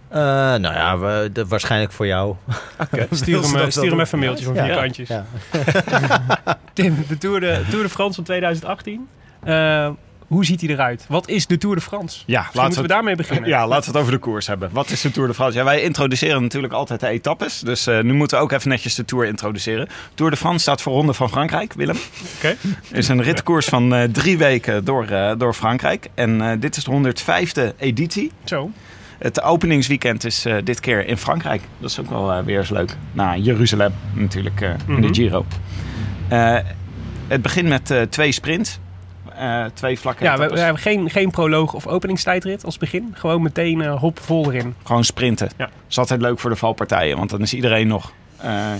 eh, Eh, nou ja, we, de- waarschijnlijk voor jou. Stuur hem, eh, stuur hem even een mailtje van Ja. vier Ja. kantjes. Ja. Tim, de Tour de, Tour de France van 2018. Eh, hoe ziet hij eruit? Wat is de Tour de France? Ja, Misschien moeten we daarmee beginnen. Ja, laten we het over de koers hebben. Wat is de Tour de France? Ja, wij introduceren natuurlijk altijd de etappes. Dus eh, nu moeten we ook even netjes de Tour introduceren. Tour de France staat voor Ronde van Frankrijk, Willem. Oké. is een ritkoers van eh, drie weken door, eh, door Frankrijk. En eh, dit is de 105e editie. Zo. Het openingsweekend is eh, dit keer in Frankrijk. Dat is ook wel eh, weer eens leuk. Na Jeruzalem natuurlijk eh, in Mhm. de Giro. Eh, het begint met twee sprints. Twee vlakke Ja, we, hebben geen, geen proloog of openingstijdrit als begin. Gewoon meteen hop vol erin. Gewoon sprinten. Ja. Dat is altijd leuk voor de valpartijen, want dan is iedereen nog.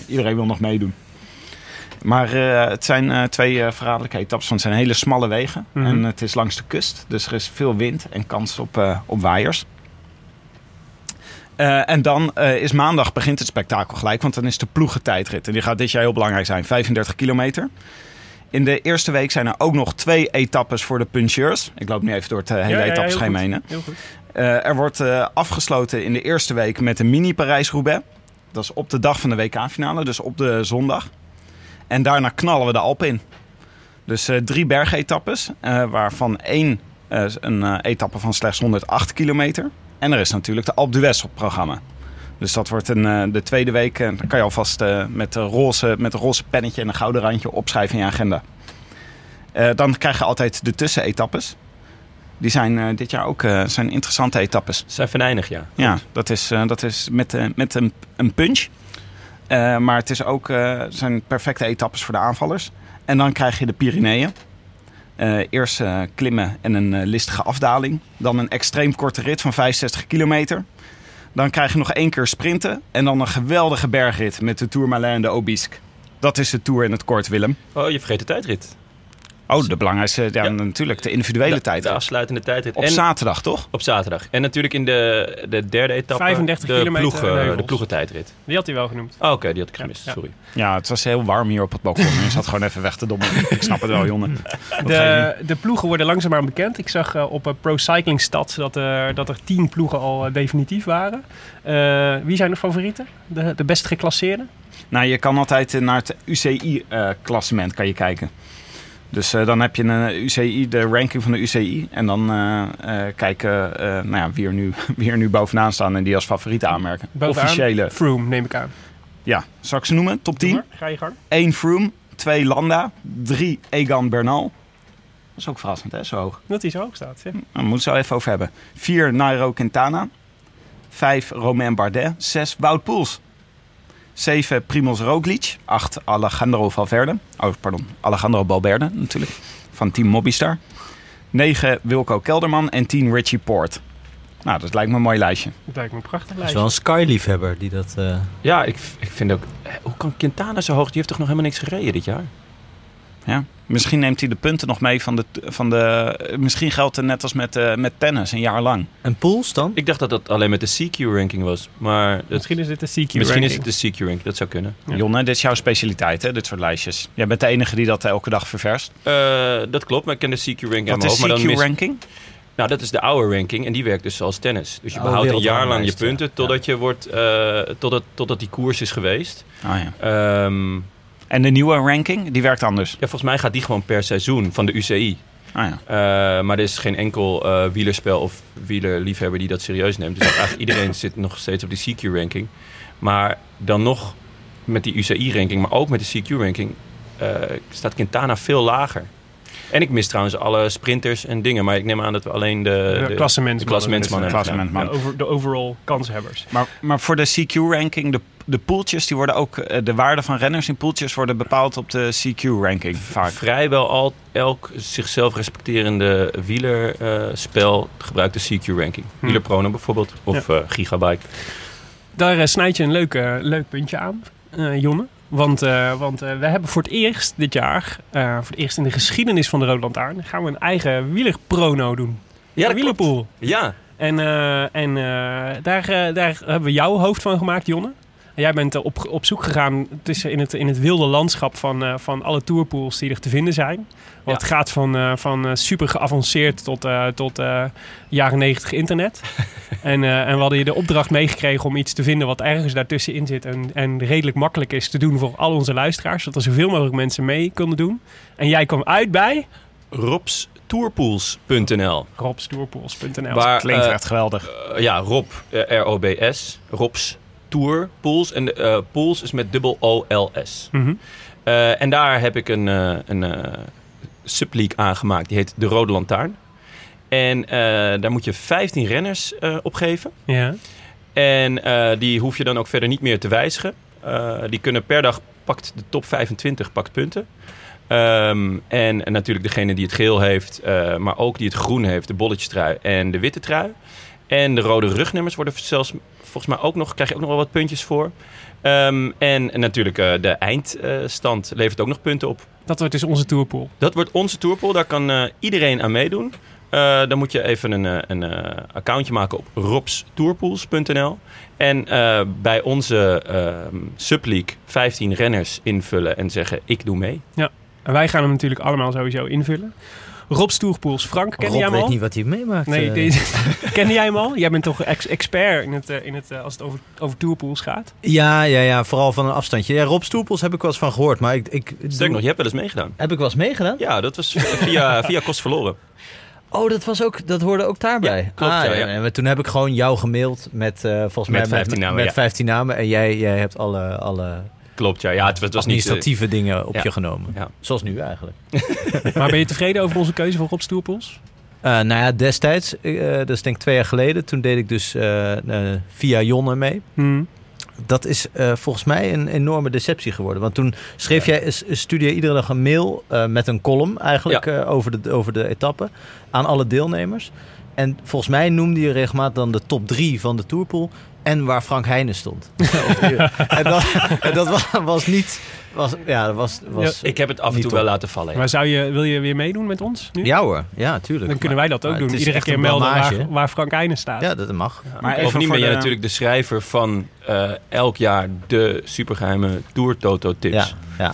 iedereen wil nog meedoen. Maar het zijn twee eh, verraderlijke etappes, want het zijn hele smalle wegen. Mhm. En het is langs de kust, dus er is veel wind en kans op, op waaiers. Eh, en dan eh, is maandag begint het spektakel gelijk, want dan is de ploegentijdrit. En die gaat dit jaar heel belangrijk zijn, 35 kilometer. In de eerste week zijn er ook nog twee etappes voor de puncheurs. Ik loop nu even door het eh, hele Ja, heen. goed. Heel goed. Er wordt afgesloten in de eerste week met een mini Parijs-Roubaix. Dat is op de dag van de WK-finale, dus op de zondag. En daarna knallen we de Alpen in. Dus drie bergetappes, waarvan één een etappe van slechts 108 kilometer. En er is natuurlijk de Alpe d'Huez op programma. Dus dat wordt een, eh, de tweede week. En dan kan je alvast eh, met, de roze, met een roze pennetje en een gouden randje opschrijven in je agenda. Eh, dan krijg je altijd de tussenetappes. Die zijn eh, dit jaar ook eh, zijn interessante etappes. Ze zijn venijnig, ja. Ja, dat is, eh, dat is met, eh, met een, een punch. Eh, maar het is ook, eh, zijn perfecte etappes voor de aanvallers. En dan krijg je de Pyreneeën. Eh, eerst eh, klimmen en een eh, listige afdaling. Dan een extreem korte rit van 65 kilometer. Dan krijg je nog één keer sprinten. En dan een geweldige bergrit met de Tourmalet en de Obisque. Dat is de Tour in het kort, Willem. Oh, je vergeet de tijdrit. Oh, de belangrijkste, ja, Ja. natuurlijk, de individuele De- tijd. De afsluitende tijdrit. Op en zaterdag, toch? op zaterdag. En natuurlijk in de, de derde etappe 35 de, kilometer ploegen, de ploegentijdrit. Die had hij wel genoemd. Oh, Oké, die had ik gemist, Ja. sorry. Ja, het was heel warm hier op het balkon. Je zat gewoon even weg te dommen. Ik snap het wel, Jonne. De, de ploegen worden langzaamaan bekend. Ik zag eh, op eh, Pro Cycling Stats dat, er dat er tien ploegen al eh, definitief waren. Eh, wie zijn de favorieten? De, de best geclasseerden? Nou, je kan altijd eh, naar het UCI-klassement kan je kijken. Dus eh, dan heb je een eh, UCI, de ranking van de UCI. En dan eh, eh, kijken nou ja, wie, er nu, wie er nu bovenaan staan en die als favoriet aanmerken. Bovenaan? Officiële. Froome, neem ik aan. Ja, zal ik ze noemen? Top 10. Doe maar, Ga je gang. 1 Froome, 2 Landa, 3 Egan Bernal. Dat is ook verrassend, hè, zo hoog. Dat hij zo hoog staat. Ja. Daar moeten we het zo even over hebben. 4 Nairo Quintana. 5 Romain Bardet. 6 Wout Poels. 7 Primoz Roglic. 8 Alejandro Valverde. Oh, pardon. Alejandro Balberde natuurlijk. Van team Mobbystar. 9 Wilco Kelderman. En 10 Richie Poort. Nou, dat lijkt me een mooi lijstje. Dat lijkt me een prachtig Het is lijstje. wel een Sky-liefhebber die dat... eh, Ja, ik, ik vind ook... eh, Hoe kan Quintana zo hoog? Die heeft toch nog helemaal niks gereden dit jaar? Ja. Misschien neemt hij de punten nog mee van de... Van de misschien geldt het net als met, eh, met tennis, een jaar lang. En Pools dan? Ik dacht dat dat alleen met de CQ-ranking was. Maar dat, Misschien is dit de CQ misschien is het de CQ-ranking. Dat zou kunnen. Ja. Jonne, dit is jouw specialiteit, hè? Dit soort lijstjes. Jij bent de enige die dat elke dag ververst. Eh, dat klopt, maar ik ken de CQ-ranking Wat is CQ-ranking? Nou, dat is de oude ranking en die werkt dus zoals tennis. Dus je Oh, behoudt een jaar lang je punten totdat, je wordt, eh, totdat, totdat die koers is geweest. Oh, ja. Ehm, En de nieuwe ranking, die werkt anders. ja, volgens mij gaat die gewoon per seizoen van de UCI. Ah ja. Eh, maar er is geen enkel eh, wielerspel of wielerliefhebber die dat serieus neemt. Dus eigenlijk iedereen zit nog steeds op die CQ-ranking. Maar dan nog met die UCI-ranking, maar ook met de CQ-ranking, eh, staat Quintana veel lager. En ik mis trouwens alle sprinters en dingen. Maar ik neem aan dat we alleen de, De de, klassementsmannen. de klassementsmannen De hebben over, de overall kanshebbers. Maar, maar voor de CQ-ranking, de, de poeltjes, die worden ook... eh, De waarde van renners in poeltjes worden bepaald op de CQ-ranking vaak. Vrijwel al, elk zichzelf respecterende wielerspel gebruikt de CQ-ranking. Hm. Wielerprono bijvoorbeeld, of eh, Gigabyte. Daar eh, snijd je een leuk, eh, leuk puntje aan, eh, Jonne. Want, eh, want eh, we hebben voor het eerst dit jaar, eh, voor het eerst in de geschiedenis van de Rode Lantaarn, gaan we een eigen wielerprono doen. Ja, Een wielerpool. Ja, En, eh, en eh, daar, eh, daar hebben we jouw hoofd van gemaakt, Jonne. En jij bent op, op zoek gegaan tussen in, het, in het wilde landschap van, eh, van alle tourpools die er te vinden zijn. Wat gaat van, eh, van eh, super geavanceerd tot, eh, tot eh, jaren negentig internet. en, eh, en we hadden je de opdracht meegekregen om iets te vinden wat ergens daartussenin zit. En, en redelijk makkelijk is te doen voor al onze luisteraars. Zodat er zoveel mogelijk mensen mee konden doen. En jij kwam uit bij robstourpools.nl. robstourpools.nl. Waar, Klinkt echt geweldig. ja, Rob, R-O-B-S. Rob's Tour Pools. En de, eh, Pools is met dubbel O-L-S. Mhm. Eh, en daar heb ik een, eh een subleague aangemaakt. Die heet De Rode Lantaarn. En daar moet je 15 renners eh opgeven. Ja. En die hoef je dan ook verder niet meer te wijzigen. Die kunnen per dag pakt de top 25 pakt punten. Ehm, en, en natuurlijk degene die het geel heeft, maar ook die het groen heeft, de bolletjestrui en de witte trui. En de rode rugnummers worden zelfs volgens mij ook nog, krijg je ook nog wel wat puntjes voor. Ehm, en, en natuurlijk eh, de eindstand levert ook nog punten op. Dat wordt dus onze tourpool. Dat wordt onze tourpool. Daar kan eh, iedereen aan meedoen. Eh, dan moet je even een, een accountje maken op robstourpools.nl. En bij onze ehm subleague 15 renners invullen en zeggen ik doe mee. En wij gaan hem natuurlijk allemaal sowieso invullen. Rob Stoerpools. Frank, kende Rob jij hem weet al? niet wat hij meemaakt. Nee, eh. deze- kende jij hem al? Jij bent toch ex expert in het, eh, in het, eh, als het over, over tourpools gaat? Ja, ja, ja, vooral van een afstandje. Ja, Rob Stoepels heb ik wel eens van gehoord, maar ik... ik Sterk nog, je hebt wel eens meegedaan. Heb ik wel eens meegedaan? Ja, dat was via, via Kost Verloren. Oh, dat, was ook, dat hoorde ook daarbij. Ja, klopt, Ah, ja, ja. en maar toen heb ik gewoon jou gemaild met, eh, volgens Met mij 15 namen, met ja. 15 namen. En jij, jij hebt alle, alle Klopt, ja. ja het, was- het was niet... eh, administratieve dingen op ja. je genomen. Ja. Zoals nu eigenlijk. Maar ben je tevreden over onze keuze voor Rob Stoerpools? Eh, nou ja, destijds, eh, dat is denk ik twee jaar geleden, toen deed ik dus eh, eh, via Jonne mee. Hmm. Dat is eh, volgens mij een enorme deceptie geworden. Want toen schreef jij, s- stuurde je iedere dag een mail eh, met een column eigenlijk Ja. eh, over, de, over de etappe aan alle deelnemers. En volgens mij noemde je regelmatig dan de top drie van de Tourpool en waar Frank Heijnen stond. en dat, en dat was, was niet, was, ja, dat was, was Ik heb het af en Niet toe top. wel laten vallen. ja. Maar zou je, wil je weer meedoen met ons nu? Ja hoor, ja, tuurlijk. Dan kunnen wij dat ook Maar doen. Iedere keer melden waar, waar Frank Eijnen staat. Ja, dat mag. Maar Bovendien voor ben jij de- natuurlijk de schrijver van eh, elk jaar de supergeheime Tour Toto tips. Ja, ja.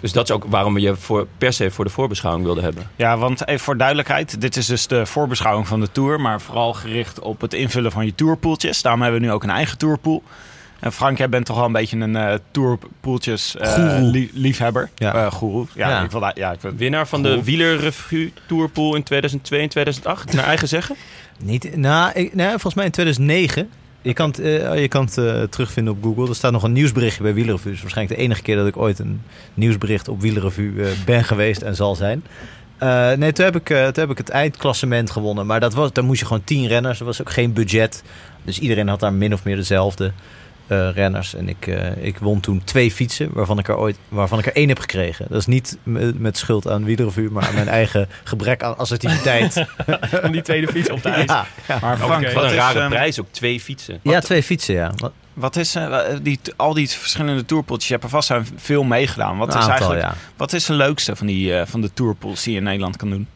Dus dat is ook waarom we je voor, per se voor de voorbeschouwing wilden hebben. Ja, want even voor duidelijkheid. Dit is dus de voorbeschouwing van de Tour. Maar vooral gericht op het invullen van je tourpoeltjes. Daarom hebben we nu ook een eigen tourpool. En Frank, jij bent toch wel een beetje een eh tourpoeltjes eh, liefhebber. Ja. Eh, goeroe. Ja, Ja. Ik wil, ja, ik wil, Winnaar van de. Wielerrevue Tourpool in 2002 en 2008, naar eigen zeggen. Niet, nou, ik, nee, volgens mij in 2009. Je kan het, eh, je kan het eh, terugvinden op Google. Er staat nog een nieuwsberichtje bij Wielerrevue. Dus waarschijnlijk de enige keer dat ik ooit een nieuwsbericht op Wielerrevue eh, ben geweest en zal zijn. Nee, toen heb, ik, toen heb ik het eindklassement gewonnen. Maar dat was, dan moest je gewoon tien renners. Er was ook geen budget. Dus iedereen had daar min of meer dezelfde eh, renners. En ik, eh, ik won toen twee fietsen, waarvan ik er, ooit, waarvan ik er één heb gekregen. Dat is niet met, schuld aan Wielerrevue, maar aan mijn eigen gebrek aan assertiviteit. Om die tweede fiets op te eisen. ja, ja. maar Frank. Wat een rare ehm, prijs, ook twee fietsen. ja, twee fietsen, ja. Wat- Wat is eh, die, al die verschillende tourpooltjes? Je hebt er vast aan veel meegedaan. Wat is, aantal, eigenlijk, ja. wat is de leukste van, die, eh, van de tourpools die je in Nederland kan doen?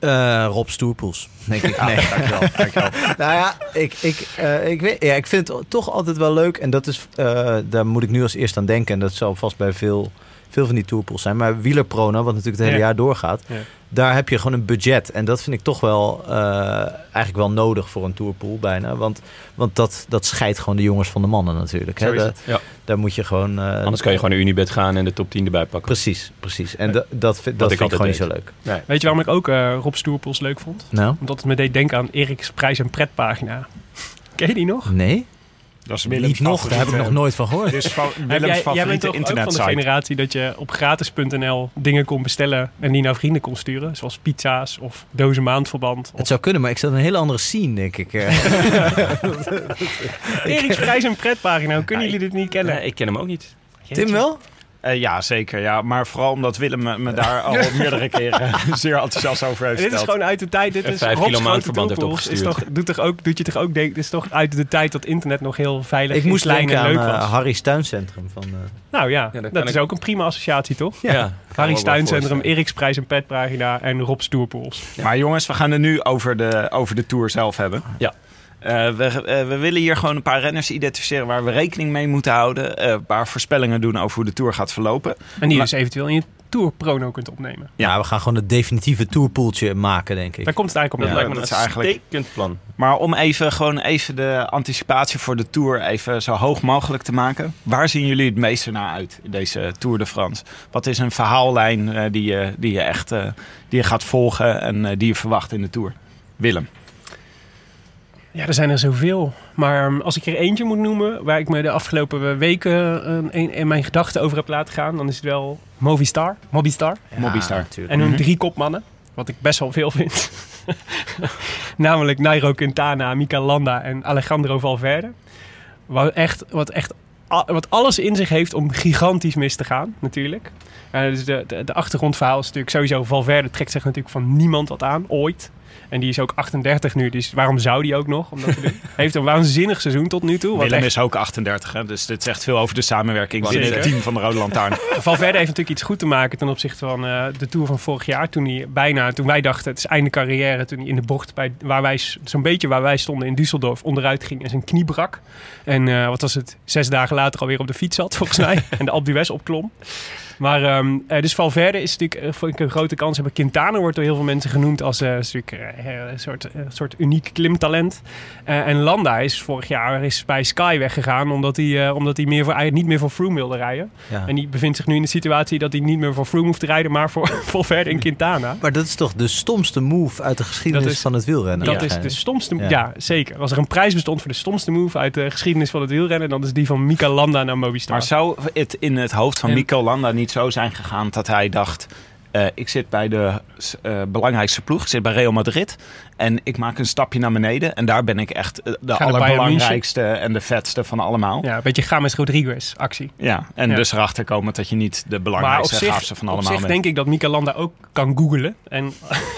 Eh, Rob Stoerpoels, denk ik. Nee. Dankjewel. dankjewel. nou ja, ik, ik, eh, ik, weet, ja, ik vind het toch altijd wel leuk. En dat is, eh, daar moet ik nu als eerst aan denken. En dat zal vast bij veel, veel van die tourpools zijn. Maar Wielerprona, wat natuurlijk het hele Ja. jaar doorgaat. Ja. Daar heb je gewoon een budget. En dat vind ik toch wel eh, eigenlijk wel nodig voor een tourpool bijna. Want, want dat, dat scheidt gewoon de jongens van de mannen natuurlijk. Hè? Ja. Daar moet je gewoon... eh, Anders kan je gewoon naar Unibet gaan en de top 10 erbij pakken. Precies, precies. En da- dat, vind- dat ik vind ik gewoon niet zo leuk. Weet je waarom ik ook eh, Rob Stoerpools leuk vond? Nou? Omdat het me deed denken aan Erik's prijs- en pretpagina. Ken je die nog? Nee? Dat is Niet nog, daar heb ik nog nooit van gehoord. Dus Willems jij, jij bent ook van de generatie dat je op gratis.nl dingen kon bestellen en die naar vrienden kon sturen? Zoals pizza's of dozen maandverband. Het zou kunnen, maar ik zat een hele andere scene, denk ik. eh. Erik's prijs- en pretpagina, hoe kunnen jullie dit niet kennen? Nee, ik ken hem ook niet. Tim wel? Eh, ja, zeker. Ja. Maar vooral omdat Willem me, me daar al meerdere keren zeer enthousiast over heeft Dit is gewoon uit de tijd. Dit is vijf Rob's kilo grote maandverband heeft toolpools. is toch, doet, toch ook, doet je toch ook denken, dit is toch uit de tijd dat internet nog heel veilig Ik en moest en aan leuk eh, was. Harry's tuincentrum. Van, eh, nou ja, Ja, dat is ik- ook een prima associatie, toch? Ja, me Harry's Tuincentrum, voorstellen. Erik's Prijs en Petpagina en Rob's Tourpools. Maar jongens, we gaan het nu over de, over de Tour zelf hebben. Ja. Eh, we, eh, we willen hier gewoon een paar renners identificeren waar we rekening mee moeten houden. eh, een paar voorspellingen doen over hoe de Tour gaat verlopen. En die dus eventueel in je Tour Prono kunt opnemen. ja. we gaan gewoon het definitieve tourpoeltje maken, denk ik. Daar komt het eigenlijk op Ja, neer. lijkt me dat een is eigenlijk- uitstekend plan. Maar om even, gewoon even de anticipatie voor de Tour even zo hoog mogelijk te maken. Waar zien jullie het meeste naar uit in deze Tour de France? Wat is een verhaallijn eh, die, je, die, je echt eh, die je gaat volgen en eh, die je verwacht in de Tour? Willem. Ja, er zijn er zoveel. Maar als ik er eentje moet noemen, waar ik me de afgelopen weken uh, in, in mijn gedachten over heb laten gaan, dan is het wel Movistar. Mobistar. Ja, Mobistar. natuurlijk. En hun Mhm. drie kopmannen. Wat ik best wel veel vind. Namelijk Nairo Quintana, Mika Landa en Alejandro Valverde. Wat echt, wat echt wat alles in zich heeft om gigantisch mis te gaan, natuurlijk. Eh, dus de, de, de achtergrondverhaal is natuurlijk sowieso... Valverde trekt zich natuurlijk van niemand wat aan, ooit. En die is ook 38 nu, dus waarom zou die ook nog? Omdat hij heeft een waanzinnig seizoen tot nu toe. Willem echt- is ook 38, hè? dus dit zegt veel over de samenwerking binnen het team van de Rode Lantaarn. Valverde heeft natuurlijk iets goed te maken ten opzichte van eh, de Tour van vorig jaar. Toen hij bijna, toen wij dachten het is einde carrière, toen hij in de bocht bij waar wij zo'n beetje waar wij stonden in Düsseldorf onderuit ging en zijn knie brak. En eh, wat was het? Zes dagen later alweer op de fiets zat volgens mij en de Alpe d'Huez opklom. Maar ehm, eh, dus Valverde is natuurlijk eh, vind ik een grote kans hebben. Quintana wordt door heel veel mensen genoemd als eh, is natuurlijk, een soort, soort uniek klimtalent. Eh, en Landa is vorig jaar is bij Sky weggegaan omdat hij, eh, omdat hij meer voor, eigenlijk niet meer voor Froome wilde rijden. Ja. En die bevindt zich nu in de situatie dat hij niet meer voor Froome hoeft te rijden, maar voor Valverde en Quintana. Maar dat is toch de stomste move uit de geschiedenis is- van het wielrennen? Dat is de stomste... Ja. Ja. zeker. Als er een prijs bestond voor de stomste move uit de geschiedenis van het wielrennen, dan is die van Mika Landa naar Movistar. Maar zou het in het hoofd van En- Mico Landa niet zo zijn gegaan dat hij dacht... eh, ik zit bij de eh, belangrijkste ploeg, ik zit bij Real Madrid... en ik maak een stapje naar beneden... en daar ben ik echt eh, de allerbelangrijkste en de vetste van allemaal. Ja, een beetje James Rodriguez actie. en Ja. dus erachter komen dat je niet de belangrijkste en zich, gaafste van op allemaal zich bent. denk ik dat Mika Landa ook kan googlen. En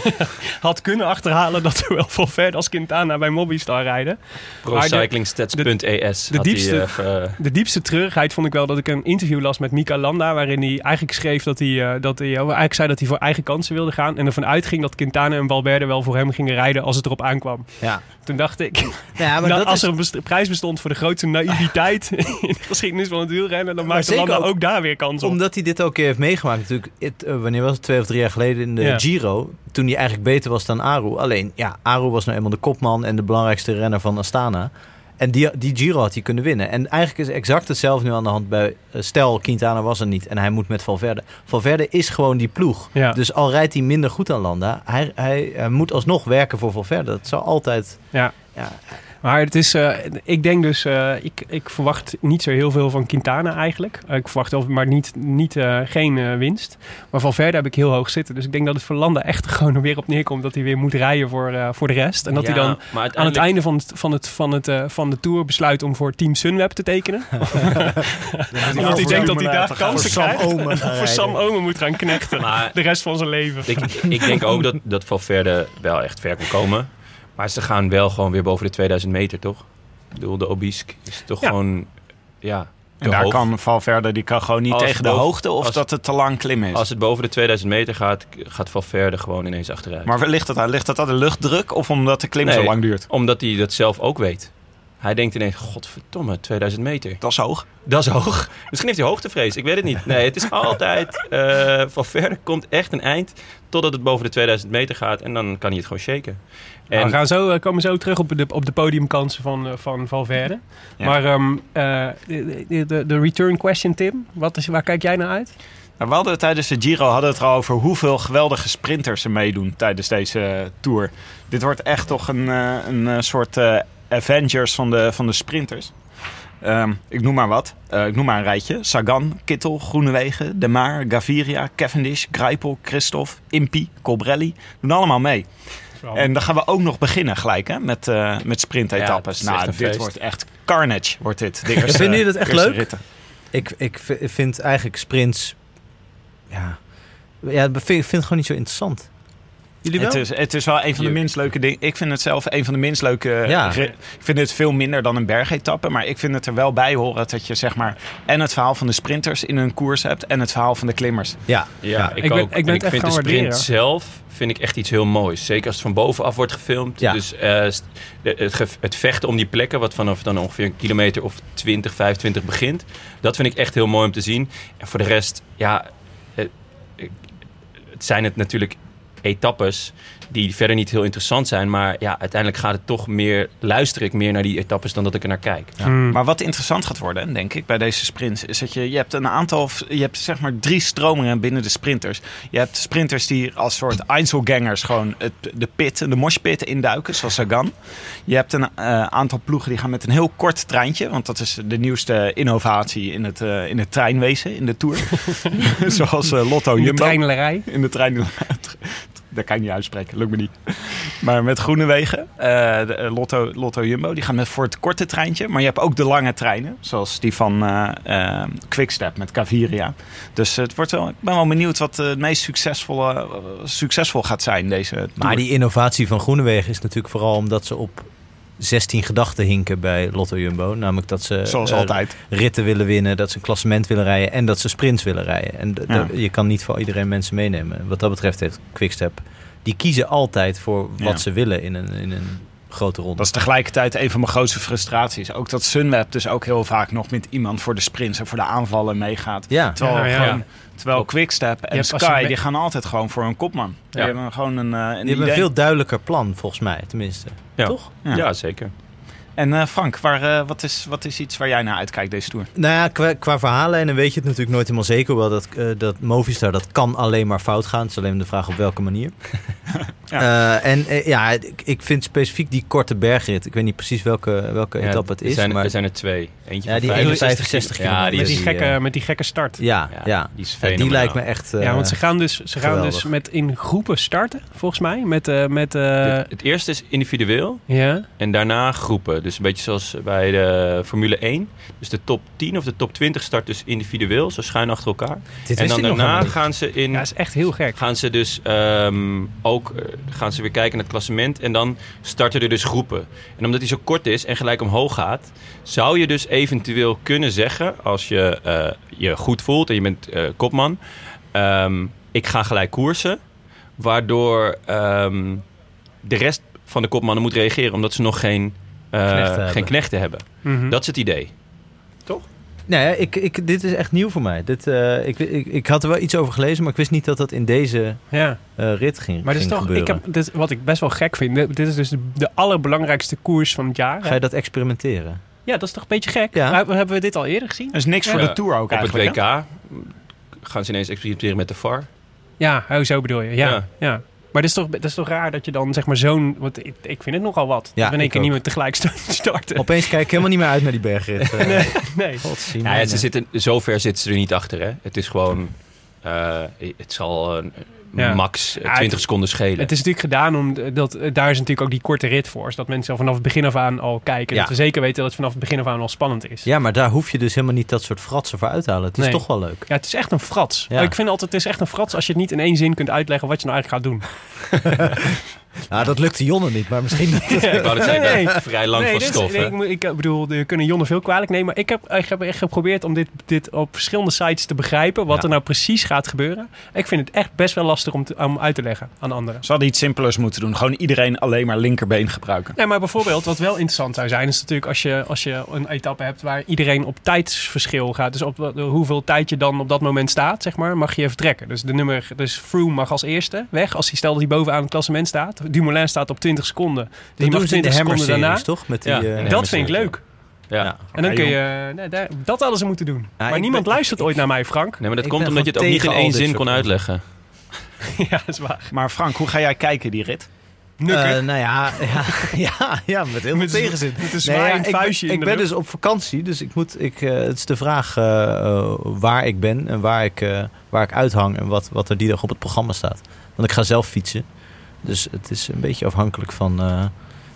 had kunnen achterhalen dat zowel Valverde als Quintana bij Movistar rijden. De- Procyclingstats.es de hij, diepste- eh, eh, De diepste treurigheid vond ik wel dat ik een interview las met Mika Landa. Waarin hij eigenlijk schreef dat hij, eh, dat hij eigenlijk zei dat hij voor eigen kansen wilde gaan. En ervan uitging dat Quintana en Valverde wel voor hem gingen rijden als het erop aankwam. Ja. Toen dacht ik, Ja, maar nou, dat als is, er een best- prijs bestond voor de grootste naïviteit in de geschiedenis van het wielrennen, dan maakte Landa ook ook daar weer kans op. omdat hij dit ook keer heeft meegemaakt natuurlijk. Het, eh, wanneer was het? Twee of drie jaar geleden in de Ja. Giro. Toen hij eigenlijk beter was dan Aru. Alleen, ja, Aru was nou eenmaal de kopman en de belangrijkste renner van Astana. En die, die Giro had hij kunnen winnen. En eigenlijk is exact hetzelfde nu aan de hand bij... eh, Stel, Quintana was er niet en hij moet met Valverde. Valverde is gewoon die ploeg. Ja. Dus al rijdt hij minder goed dan Landa... hij, hij, hij moet alsnog werken voor Valverde. Dat zou altijd... Ja. Ja, Maar het is, eh, ik denk dus, eh, ik, ik verwacht niet zo heel veel van Quintana eigenlijk. Eh, ik verwacht wel, maar niet, niet, eh, geen eh, winst. Maar Valverde heb ik heel hoog zitten. Dus ik denk dat het voor Landa echt gewoon er weer op neerkomt dat hij weer moet rijden voor, eh, voor de rest. En dat ja, hij dan aan het einde van, het, van, het, van, het, eh, van de Tour besluit om voor Team Sunweb te tekenen. Omdat hij denkt dat hij daar kansen Sam krijgt. Omen gaan voor. Sam Omen moet gaan knechten. Maar- de rest van zijn leven. Ik, ik denk ook dat, dat Valverde wel echt ver kan komen. Maar ze gaan wel gewoon weer boven de 2000 meter, toch? Ik bedoel, de Obisque is toch Ja. gewoon... Ja, En daar hoog. kan Valverde, die kan gewoon niet Als tegen de boven- hoogte of als- dat het te lang klimmen is. Als het boven de 2000 meter gaat, gaat Valverde gewoon ineens achteruit. Maar waar ligt dat aan? Ligt dat aan de luchtdruk of omdat de klim zo lang duurt? Omdat hij dat zelf ook weet. Hij denkt ineens, godverdomme, 2000 meter. Dat is hoog. Dat is hoog. Misschien heeft hij hoogtevrees, ik weet het niet. Nee, het is altijd... eh Valverde komt echt een eind totdat het boven de 2000 meter gaat. En dan kan hij het gewoon shaken. Nou, En we gaan zo, eh, komen zo terug op de, op de podiumkansen van, eh, van Valverde. Ja. Maar ehm, eh, de, de, de return question, Tim. Wat is, waar kijk jij naar uit? Nou, we hadden tijdens de Giro hadden het er al over hoeveel geweldige sprinters er meedoen tijdens deze Tour. Dit wordt echt toch een, een soort Avengers van de, van de sprinters. Ehm, ik noem maar wat. Ik noem maar een rijtje. Sagan, Kittel, Groenewegen, De Maar, Gaviria, Cavendish, Greipel, Christophe, Impi, Colbrelli. Doen allemaal mee. En dan gaan we ook nog beginnen gelijk hè, met, eh met sprintetappes. Ja, nou, dit feest. wordt echt carnage, wordt dit. Eerste, Vinden jullie dat echt leuk? ritten. Ik, ik vind eigenlijk sprints... Ja, ja, ik vind ik vind het gewoon niet zo interessant. Jullie wel? Het is, het is wel een van de minst leuke dingen. Ik vind het zelf een van de minst leuke. Ja. Ik vind het veel minder dan een bergetappe. Maar ik vind het er wel bij horen dat je zeg maar. En het verhaal van de sprinters in een koers hebt. En het verhaal van de klimmers. Ja, Ja, ik, Ik ben- ook. ik ben echt vind de sprint waarderen. zelf vind ik echt iets heel moois. Zeker als het van bovenaf wordt gefilmd. Ja. Dus eh, het, het vechten om die plekken, wat vanaf dan ongeveer een kilometer of 20, 25 begint. Dat vind ik echt heel mooi om te zien. En voor de rest, ja, eh, het zijn het natuurlijk etappes die verder niet heel interessant zijn. Maar ja, uiteindelijk gaat het toch meer, luister ik meer naar die etappes dan dat ik er naar kijk. Hmm. Maar wat interessant gaat worden, denk ik, bij deze sprints, is dat je, je hebt een aantal, je hebt zeg maar drie stromingen binnen de sprinters. Je hebt sprinters die als soort Einzelgangers gewoon het, de pit, de moshpit induiken, zoals Sagan. Je hebt een eh, aantal ploegen die gaan met een heel kort treintje, want dat is de nieuwste innovatie in het, eh, in het treinwezen, in de Tour. zoals eh, Lotto In de Jumbo. treinlerij. In de trein. Dat kan ik niet uitspreken, lukt me niet. Maar met Groenewegen, eh de, eh, Lotto, Lotto Jumbo, die gaan met voor het korte treintje. Maar je hebt ook de lange treinen, zoals die van eh eh, Quickstep met Caviria. Dus het wordt wel, ik ben wel benieuwd wat eh, het meest succesvolle, eh, succesvol gaat zijn deze maar die innovatie van Groenewegen is natuurlijk vooral omdat ze op 16 gedachten hinken bij Lotto Jumbo. Namelijk dat ze Zoals eh, altijd. ritten willen winnen, dat ze een klassement willen rijden en dat ze sprints willen rijden. En Ja. je kan niet voor iedereen mensen meenemen. Wat dat betreft heeft Quickstep, die kiezen altijd voor wat Ja. ze willen in een, in een grote ronde. Dat is tegelijkertijd een van mijn grootste frustraties. Ook dat Sunweb dus ook heel vaak nog met iemand voor de sprints en voor de aanvallen meegaat. Ja, Terwijl, Ja, ja. gewoon, terwijl Quickstep en Sky, die gaan altijd gewoon voor een kopman. Die hebben gewoon een, eh, een die hebben een veel duidelijker plan, volgens mij, tenminste. Ja. Toch? Ja. Ja, zeker. En eh, Frank, waar, eh, wat, is, wat is iets waar jij naar uitkijkt deze Tour? Nou ja, qua, qua verhaallijnen weet je het natuurlijk nooit helemaal zeker. Hoewel dat, eh, dat Movistar, dat kan alleen maar fout gaan. Het is alleen de vraag op welke manier. Eh, en ja, ik, ik vind specifiek die korte bergrit. Ik weet niet precies welke, welke Ja, etappe het er is. zijn, maar er zijn er twee. Eentje Ja, van die ene 65, 65 Ja, kilometer. die Met die, die, gekke, met die gekke start. ja, ja, ja. die is die lijkt me echt. eh, ja, want ze gaan dus, ze gaan dus met in groepen starten, volgens mij. Met, eh met eh, Het, het eerste is individueel ja. en daarna groepen. Dus een beetje zoals bij de Formule 1. Dus de top 10 of de top 20 start dus individueel, zo schuin achter elkaar. Dit en dan daarna gaan ze in ja, is echt heel gek. gaan ze dus ehm, ook eh, gaan ze weer kijken naar het klassement en dan starten er dus groepen. En omdat hij zo kort is en gelijk omhoog gaat, zou je dus eventueel kunnen zeggen als je eh, je goed voelt en je bent eh, kopman, ehm, ik ga gelijk koersen, waardoor ehm, de rest van de kopmannen moet reageren omdat ze nog geen Knechten hebben. geen knechten hebben. Mhm. Dat is het idee. Nee, ik, ik, dit is echt nieuw voor mij. Dit, eh, ik, ik, ik had er wel iets over gelezen, maar ik wist niet dat dat in deze ja. eh, rit ging, Maar dit is toch, gebeuren. ik heb, dit, wat ik best wel gek vind, dit, dit is dus de, de allerbelangrijkste koers van het jaar. Ga je dat experimenteren? Ja, dat is toch een beetje gek? Ja. Maar Hebben we dit al eerder gezien? Dat is niks voor de Tour ook Op het eigenlijk. WK hè? gaan ze ineens experimenteren met de VAR. Ja, oh, zo bedoel je. Ja, Ja. Maar dat is, toch, dat is toch raar dat je dan zeg maar zo'n... Want ik, ik vind het nogal wat. Ja, dat we in één ik keer ook. niet meer tegelijk sta- starten. Opeens kijk ik helemaal niet meer uit naar die bergrit. Eh, Nee, nee. godzien, Ja, ja, ze nee. zitten, zover zitten ze er niet achter. Hè. Het is gewoon... eh, het zal Ja. max eh, Ja, 20 het- seconden schelen. Het is natuurlijk gedaan om dat daar is natuurlijk ook die korte rit voor, zodat mensen al vanaf het begin af aan al kijken. Dat we zeker weten dat het vanaf het begin af aan al spannend is. Ja, maar daar hoef je dus helemaal niet dat soort fratsen voor uit te halen. Het is Nee. toch wel leuk. Ja, het is echt een frats. Ja. Ik vind altijd, het is echt een frats als je het niet in één zin kunt uitleggen wat je nou eigenlijk gaat doen. Nou, dat lukte Jonne niet, maar misschien niet. ik wou het zeggen, Nee, nee. vrij lang nee, van dit is- stof. nee, ik, bedoel, je kunnen Jonne veel kwalijk nemen. Maar ik heb, ik heb echt geprobeerd om dit, dit op verschillende sites te begrijpen. Wat Ja. er nou precies gaat gebeuren. Ik vind het echt best wel lastig om, te- om uit te leggen aan anderen. Ze hadden iets simpelers moeten doen. Gewoon iedereen alleen maar linkerbeen gebruiken. Nee, maar bijvoorbeeld, wat wel interessant zou zijn, is natuurlijk als je, als je een etappe hebt waar iedereen op tijdsverschil gaat. Dus op hoeveel tijd je dan op dat moment staat, zeg maar, mag je vertrekken. Dus de nummer, dus Froome mag als eerste weg. Als hij stel dat hij bovenaan het klassement staat. Dumoulin staat op 20 seconden. Dus die Dat mag doen ze in de 20 Hammer seconden daarna. toch? Met die, Ja, eh, Dat vind ik leuk. Ja. Ja. En dan Oké, kun je, nee, daar- dat hadden ze moeten doen. Ja, maar niemand ben- luistert ooit naar mij, Frank. Nee, maar dat Ik komt omdat je het ook niet in één zin kon uitleggen. ja, dat is waar. Maar Frank, hoe ga jij kijken die rit? Eh, nou ja, ja, ja, ja, met heel veel tegenzin. met een Nee, zwaaiend ja, ik, vuistje ik de ben lucht. dus op vakantie, dus ik moet, ik, eh, het is de vraag eh, eh, waar ik ben en waar ik, eh, waar ik uithang en wat, wat er die dag op het programma staat. Want ik ga zelf fietsen, dus het is een beetje afhankelijk van, eh,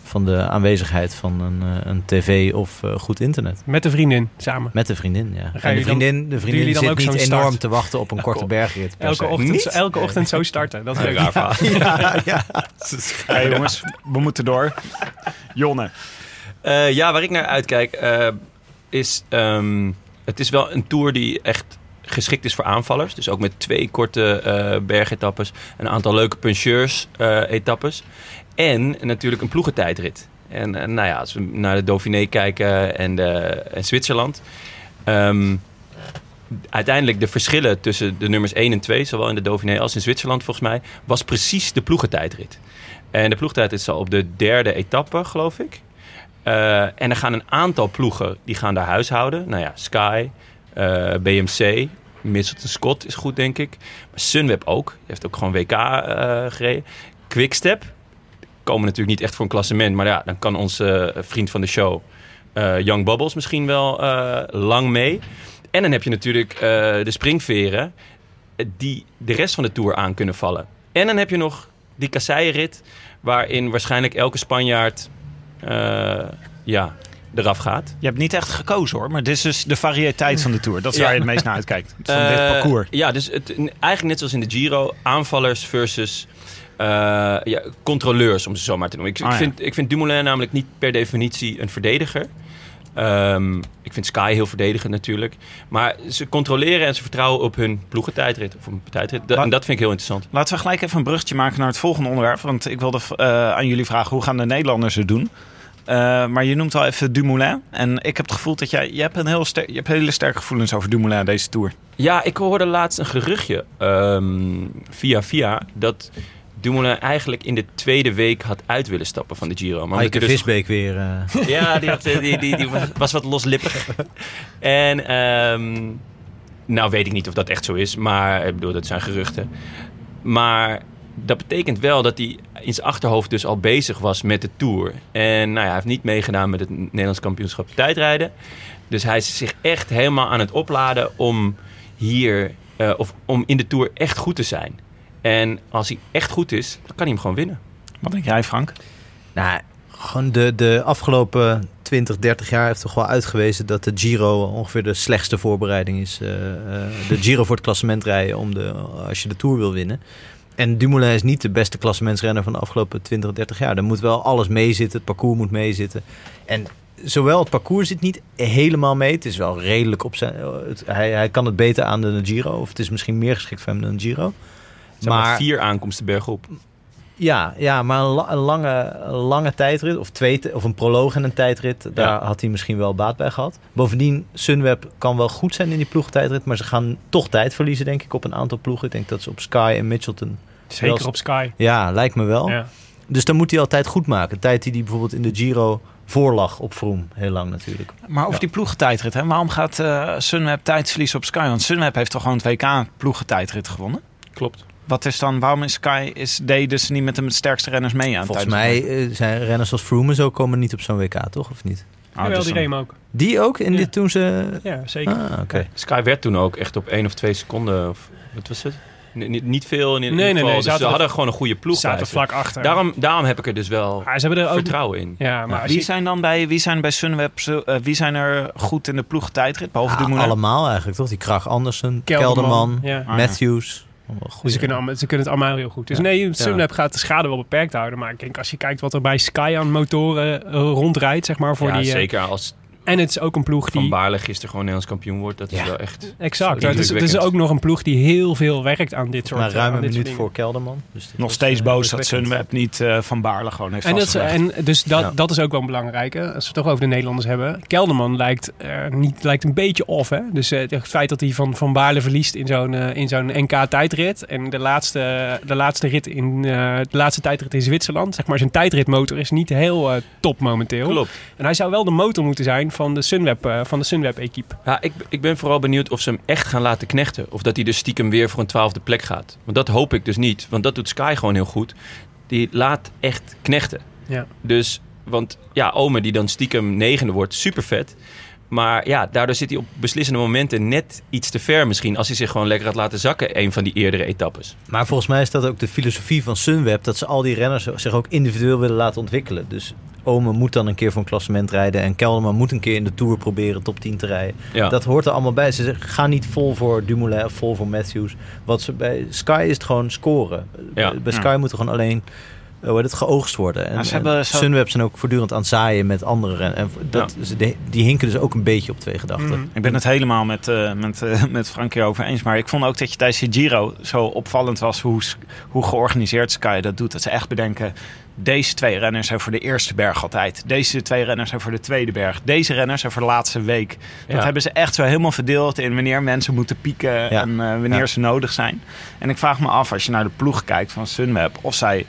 van de aanwezigheid van een, eh, een tv of eh, goed internet. Met de vriendin samen. Met de vriendin, ja. En de dan- vriendin, de vriendin zit ook niet enorm start? te wachten op een korte bergrit. per Elke ochtend, Niet? elke ochtend zo starten. Dat is leuk. verhaal. Ja, ja. Hey, jongens, we moeten door. Jonne. Eh, ja, waar ik naar uitkijk eh, is... ehm, het is wel een tour die echt geschikt is voor aanvallers. Dus ook met twee korte eh bergetappes. Een aantal leuke puncheurs-etappes. en natuurlijk een ploegentijdrit. En eh, nou ja, als we naar de Dauphiné kijken en, en Zwitserland... ehm, uiteindelijk de verschillen tussen de nummers 1 en 2... zowel in de Dauphiné als in Zwitserland volgens mij... was precies de ploegentijdrit. En de ploegentijdrit is al op de derde etappe, geloof ik. Eh, en er gaan een aantal ploegen die gaan daar huishouden. Nou ja, Sky, eh, BMC, Mitchelton Scott is goed, denk ik. Maar Sunweb ook. Die heeft ook gewoon WK eh, gereden. Quickstep komen natuurlijk niet echt voor een klassement. Maar ja, dan kan onze eh, vriend van de show, Young Bubbles, misschien wel lang mee. En dan heb je natuurlijk de springveren die de rest van de Tour aan kunnen vallen. En dan heb je nog die kasseienrit waarin waarschijnlijk elke Spanjaard ja, eraf gaat. Je hebt niet echt gekozen hoor, maar dit is dus de variëteit van de Tour. Dat is waar je het meest naar uitkijkt. Van dit Eh, parcours. Ja, dus het, eigenlijk net zoals in de Giro, aanvallers versus eh, ja, controleurs, om ze zo maar te noemen. Ik, Ah, ik, ja. vind, ik vind Dumoulin namelijk niet per definitie een verdediger. Ehm, ik vind Sky heel verdedigend natuurlijk. Maar ze controleren en ze vertrouwen op hun ploegentijdrit. Of. Da- Wat- en dat vind ik heel interessant. Laten we gelijk even een bruggetje maken naar het volgende onderwerp. Want ik wilde eh, aan jullie vragen, hoe gaan de Nederlanders het doen? Eh, maar je noemt al even Dumoulin. En ik heb het gevoel dat jij... Je hebt, een heel ster- je hebt hele sterke gevoelens over Dumoulin deze Tour. Ja, ik hoorde laatst een geruchtje ehm, via via dat Dumoulin eigenlijk in de tweede week had uit willen stappen van de Giro. Maar Maaike hij dus- Visbeek weer. eh, Ja, die, had, eh, die, die, die was- was wat loslippig. En ehm, nou weet ik niet of dat echt zo is, maar ik bedoel, dat zijn geruchten. Maar dat betekent wel dat hij in zijn achterhoofd dus al bezig was met de Tour. En nou ja, hij heeft niet meegedaan met het Nederlands kampioenschap tijdrijden. Dus hij is zich echt helemaal aan het opladen om hier, eh, of om in de Tour echt goed te zijn. En als hij echt goed is, dan kan hij hem gewoon winnen. Wat denk jij, Frank? Nou, gewoon de, de afgelopen 20, 30 jaar heeft toch wel uitgewezen dat de Giro ongeveer de slechtste voorbereiding is. eh, eh, de Giro voor het klassement rijden om de, als je de Tour wil winnen. En Dumoulin is niet de beste klassementsrenner van de afgelopen 20, 30 jaar. Er moet wel alles meezitten, het parcours moet meezitten. En zowel het parcours zit niet helemaal mee. Het is wel redelijk op zijn... het- hij, hij kan het beter aan dan de Giro. Of het is misschien meer geschikt voor hem dan de Giro. Zeg maar, vier aankomsten bergop. Ja, ja maar een, la- een lange, een lange tijdrit, of, twee, of een proloog en een tijdrit, daar had hij misschien wel baat bij gehad. Bovendien, Sunweb kan wel goed zijn in die ploegtijdrit, maar ze gaan toch tijd verliezen, denk ik, op een aantal ploegen. Ik denk dat ze op Sky en Mitchelton... Zeker wel- op Sky. Ja, lijkt me wel. Ja. Dus dan moet hij altijd goed maken. Tijd die hij bijvoorbeeld in de Giro voorlag op Froome, heel lang natuurlijk. Maar over die ploegentijdrit, hè? waarom gaat eh Sunweb tijd verliezen op Sky? Want Sunweb heeft toch gewoon het WK ploegentijdrit gewonnen? Klopt. Wat is dan, waarom is Sky, is, deden ze niet met de sterkste renners mee aan? Volgens mij eh, zijn renners als Froome en zo komen niet op zo'n WK, toch? Of niet? Ah, Jawel, dus die dan- ook. Die ook in Ja. dit toen ze... Ja, zeker. Ah, oké. Sky werd toen ook echt op één of twee seconden. Of, wat was het? Niet, niet veel in ieder Nee, nee, geval. nee, dus zaten ze er- hadden gewoon een goede ploeg Zaten vlak achter. Daarom, daarom heb ik er dus wel Maar ze hebben er ook... vertrouwen in. Ja, maar Wie je- zijn dan bij, wie zijn bij Sunweb, eh, wie zijn er goed in de ploegentijdrit? Behalve Ja, Dumoulin? allemaal eigenlijk, toch? Die Krach Andersen, Kelderman, Kelderman, ja. Ah. Matthews. Dus goeie. ze kunnen, allemaal- ze kunnen het allemaal heel goed. Dus Ja. nee, Sunweb gaat de schade wel beperkt houden. Maar ik denk, als je kijkt wat er bij Sky aan motoren eh, rondrijdt, zeg maar, voor ja, die... eh, zeker als en het is ook een ploeg Van die... Baarle gisteren gewoon Nederlands kampioen wordt. Dat is Ja. wel echt... Exact. Het is, het is ook nog een ploeg die heel veel werkt aan dit soort maar ruim aan een dit minuut voor Kelderman. Dus Nog steeds eh, boos dat. Sunweb niet eh, Van Baarle gewoon heeft En, dat, is- en dus dat, Ja. dat is ook wel een belangrijke. Als we het toch over de Nederlanders hebben. Kelderman lijkt, eh, niet, lijkt een beetje off. Hè? Dus eh, het feit dat hij van, van Baarle verliest in zo'n eh, in zo'n NK-tijdrit. En de laatste, de, laatste rit in, eh, de laatste tijdrit in Zwitserland. Zeg maar, zijn tijdritmotor is niet heel eh, top momenteel. Klopt. En hij zou wel de motor moeten zijn van de Sunweb, eh, van de Sunweb-equipe. Ja, ik, ik ben vooral benieuwd of ze hem echt gaan laten knechten. Of dat hij dus stiekem weer voor een twaalfde plek gaat. Want dat hoop ik dus niet. Want dat doet Sky gewoon heel goed. Die laat echt knechten. Ja. Dus, want ja, Omer die dan stiekem negende wordt, super vet. Maar ja, daardoor zit hij op beslissende momenten net iets te ver misschien. Als hij zich gewoon lekker had laten zakken, een van die eerdere etappes. Maar volgens mij is dat ook de filosofie van Sunweb. Dat ze al die renners zich ook individueel willen laten ontwikkelen. Dus Omen moet dan een keer voor een klassement rijden. En Kelderman moet een keer in de Tour proberen top 10 te rijden. Ja. Dat hoort er allemaal bij. Ze zeggen, gaan niet vol voor Dumoulin of vol voor Matthews. Wat ze bij Sky is het gewoon scoren. Ja. Bij Sky moet er gewoon alleen hoe heet het, geoogst worden. En, ze hebben zo- Sunweb zijn ook voortdurend aan het zaaien met anderen. En, en dat, die, hinken dus ook een beetje op twee gedachten. Mhm. Ik ben het helemaal met, eh met, eh, met Frankie over eens. Maar ik vond ook dat je tijdens de Giro zo opvallend was hoe, hoe georganiseerd Sky dat doet. Dat ze echt bedenken, deze twee renners zijn voor de eerste berg altijd. Deze twee renners zijn voor de tweede berg. Deze renners zijn voor de laatste week. Dat Ja. hebben ze echt zo helemaal verdeeld in wanneer mensen moeten pieken Ja. en eh, wanneer Ja. ze nodig zijn. En ik vraag me af, als je naar de ploeg kijkt van Sunweb, of zij...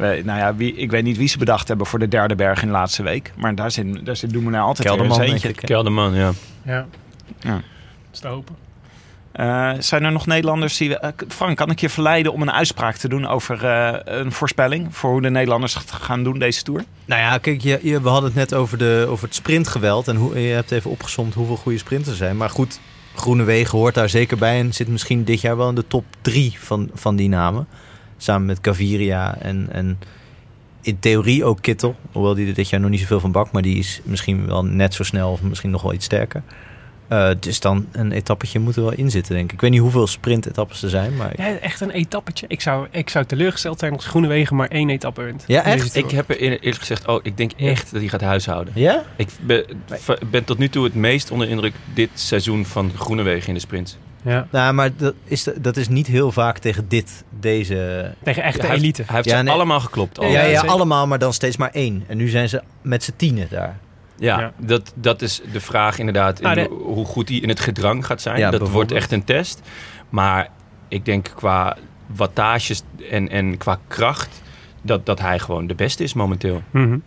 nou ja, wie, ik weet niet wie ze bedacht hebben voor de derde berg in de laatste week. Maar daar zit, daar zit Dumoulin altijd Kelderman, weer een denk zeentje. ik. Kelderman, ja. Ja. Ja. Dat is te hopen. Eh, zijn er nog Nederlanders die... eh, Frank, kan ik je verleiden om een uitspraak te doen over eh, een voorspelling... voor hoe de Nederlanders het gaan doen deze Tour? Nou ja, kijk, je, je- we hadden het net over, de, over het sprintgeweld. En hoe, je hebt even opgezomd hoeveel goede sprinters er zijn. Maar goed, Groenewegen hoort daar zeker bij. En zit misschien dit jaar wel in de top drie van, van die namen. Samen met Gaviria en, en in theorie ook Kittel. Hoewel die er dit jaar nog niet zoveel van bak. Maar die is misschien wel net zo snel of misschien nog wel iets sterker. Eh, dus dan een etappetje moet er wel in zitten, denk ik. Ik weet niet hoeveel sprintetappes er zijn. Maar Ja, echt een etappetje. Ik zou, ik zou teleurgesteld zijn als Groenewegen maar één etappe wint. Ja, echt? Ik heb er eer- eerlijk gezegd, oh, ik denk echt dat hij gaat huishouden. ja? Ik ben, ben tot nu toe het meest onder indruk dit seizoen van Groenewegen in de sprint. Ja. Nou, maar dat is, dat is niet heel vaak tegen dit, deze Tegen echte elite. Hij heeft Ja, ze nee. allemaal geklopt. al. Ja, ja, allemaal, maar dan steeds maar één. En nu zijn ze met z'n tienen daar. Ja, Ja. Dat, dat is de vraag inderdaad. in Ah, de- hoe goed hij in het gedrang gaat zijn. Ja, dat wordt echt een test. Maar ik denk qua wattages en, en qua kracht... Dat, dat hij gewoon de beste is momenteel. Mhm.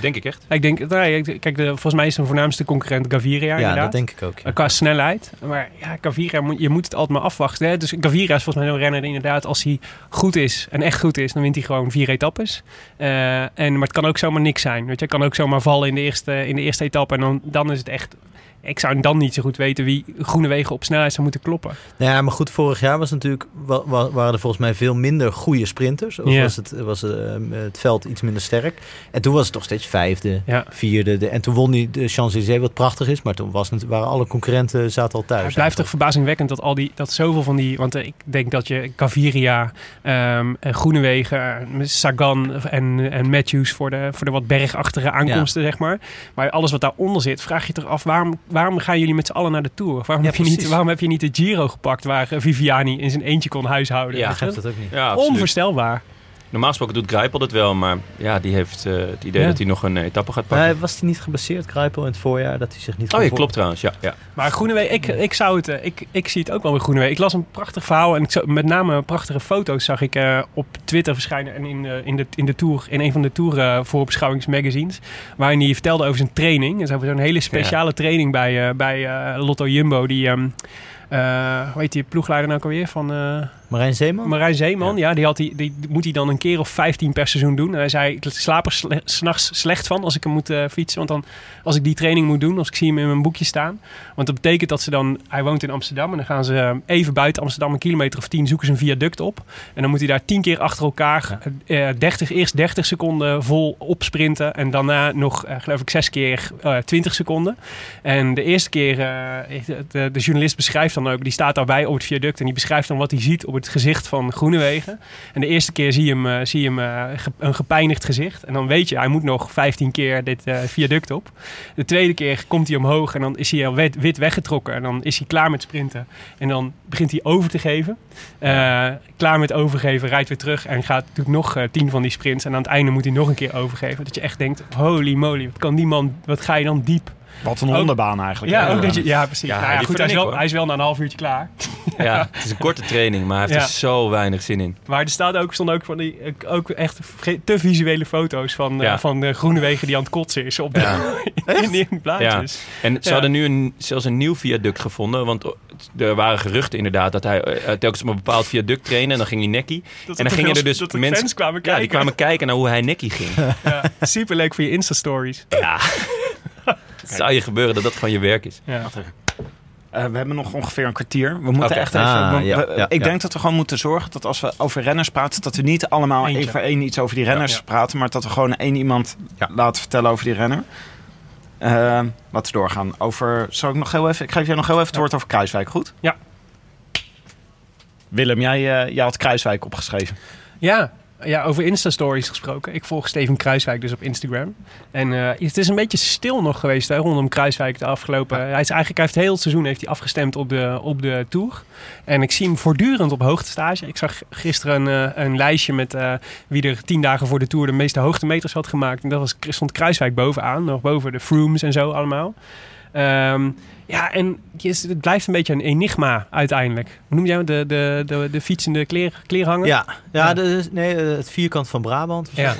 Denk ik echt. Ik denk, nou, ik- kijk, de, volgens mij is zijn voornaamste concurrent Gaviria Ja, inderdaad. dat denk ik ook. ja. Qua snelheid. Maar ja, Gaviria, moet- je moet het altijd maar afwachten. Hè? Dus Gaviria is volgens mij zo'n renner die inderdaad, als hij goed is en echt goed is, dan wint hij gewoon vier etappes. Eh, en, maar het kan ook zomaar niks zijn. Weet je, het kan ook zomaar vallen in de eerste, in de eerste etappe. En dan, dan is het echt. Ik zou dan niet zo goed weten wie Groenewegen op snelheid zou moeten kloppen. Nou ja, maar goed, vorig jaar was natuurlijk, wa- wa- waren er volgens mij veel minder goede sprinters. Of Ja. was, het, was het veld iets minder sterk. En toen was het toch steeds vijfde, Ja. vierde. De, en toen won hij de Champs-Élysées, wat prachtig is. Maar toen was het, waren alle concurrenten zaten al thuis. het blijft toch verbazingwekkend dat al die, dat zoveel van die, want eh, ik denk dat je Gaviria, ehm en Groenewegen, eh, Sagan en, en Matthews voor de, voor de wat bergachtige aankomsten, zeg maar. Maar alles wat daaronder zit, vraag je toch af, waarom, waarom gaan jullie met z'n allen naar de Tour? Waarom, Ja, heb je niet, waarom heb je niet de Giro gepakt waar eh, Viviani in zijn eentje kon huishouden? Ja, Ik begrijp dat ook niet. Ja, absoluut. Onvoorstelbaar. Normaal gesproken doet Grijpel dat wel. Maar ja, die heeft eh, het idee Ja. dat hij nog een etappe gaat pakken. Nee, was hij niet geblesseerd, Kruipel, in het voorjaar? Dat hij zich niet oh ja, klopt trouwens. Ja, ja. Maar Groenewegen, ik, ik zou het, eh, ik, ik zie het ook wel bij Groenewegen. Ik las een prachtig verhaal en ik zag, met name prachtige foto's zag ik eh, op Twitter verschijnen en in, eh, in, de, in de tour, in een van de tour eh, voorbeschouwingsmagazines, waarin hij vertelde over zijn training. En ze hebben zo'n hele speciale training bij, eh, bij eh, Lotto Jumbo, die, ehm eh, hoe heet die ploegleider nou ook alweer van... eh, Marijn Zeeman? Marijn Zeeman, ja, die, had die, die moet hij dan een keer of 15 per seizoen doen. En hij zei, ik slaap er sle- s'nachts slecht van als ik hem moet eh, fietsen. Want dan, als ik die training moet doen, als ik zie hem in mijn boekje staan. Want dat betekent dat ze dan, hij woont in Amsterdam. En dan gaan ze eh, even buiten Amsterdam, een kilometer of 10, zoeken ze een viaduct op. En dan moet hij daar 10 keer achter elkaar, eh, 30, eerst 30 seconden vol opsprinten. En daarna nog, eh, geloof ik, 6 keer eh 20 seconden. En de eerste keer, eh, de, de journalist beschrijft dan ook, die staat daarbij op het viaduct. En die beschrijft dan wat hij ziet op het gezicht van Groenewegen. En de eerste keer zie je hem, eh, zie je hem eh, een gepijnigd gezicht. En dan weet je, hij moet nog 15 keer dit eh, viaduct op. De tweede keer komt hij omhoog en dan is hij al wit, wit weggetrokken. En dan is hij klaar met sprinten. En dan begint hij over te geven. Klaar met overgeven, rijdt weer terug en gaat doet nog eh, 10 van die sprints. En aan het einde moet hij nog een keer overgeven. Dat je echt denkt, holy moly, wat kan die man, wat ga je dan diep? Wat een hondenbaan eigenlijk. Ja, hè? ook dat je, ja precies. Ja, Nou ja, goed, hij, is wel, hij is wel na een half uurtje klaar. ja, het is een korte training, maar hij heeft Ja. er zo weinig zin in. Maar er staat ook, stonden ook van die eh, ook echt te visuele foto's van, eh, Ja. van de Groenewegen die aan het kotsen is op de, in die Ja. plaatjes. En ze Ja. hadden nu een, zelfs een nieuw viaduct gevonden. Want er waren geruchten inderdaad dat hij eh, telkens op een bepaald viaduct trainde. En dan ging hij nekkie. Dat En dan gingen er dus dat mensen- fans kwamen Ja, kijken. die kwamen kijken naar hoe hij nekkie ging. Ja, super leuk voor je Insta-stories. Ja. Het zou je gebeuren dat dat gewoon je werk is. Ja. Eh, we hebben nog ongeveer een kwartier. We moeten echt even. Ah, we- ja, we- ja, ik ja. denk dat we gewoon moeten zorgen dat als we over renners praten, dat we niet allemaal Eentje. één voor één iets over die renners praten, maar dat we gewoon één iemand laten vertellen over die renner. Eh, laten we doorgaan. Over. Zal ik nog heel even. Ik geef jij nog heel even het woord over Kruiswijk, goed? Ja. Willem, jij, eh, jij had Kruiswijk opgeschreven. Ja, ja, over Insta-stories gesproken. Ik volg Steven Kruiswijk dus op Instagram. En eh, het is een beetje stil nog geweest hè, rondom Kruiswijk de afgelopen... Hij, is eigenlijk, hij heeft heel het seizoen heeft hij afgestemd op de, op de Tour. En ik zie hem voortdurend op hoogtestage. Ik zag gisteren een, eh, een lijstje met eh, wie er tien dagen voor de Tour de meeste hoogtemeters had gemaakt. En dat was, stond Kruiswijk bovenaan, nog boven de Frooms en zo allemaal. Ehm, ja, en is- het blijft een beetje een enigma uiteindelijk. Hoe noem jij hem? de, de, de, de fietsende kleer, kleerhanger? Ja, ja, Ja. de- nee, eh, het vierkant van Brabant. Ja.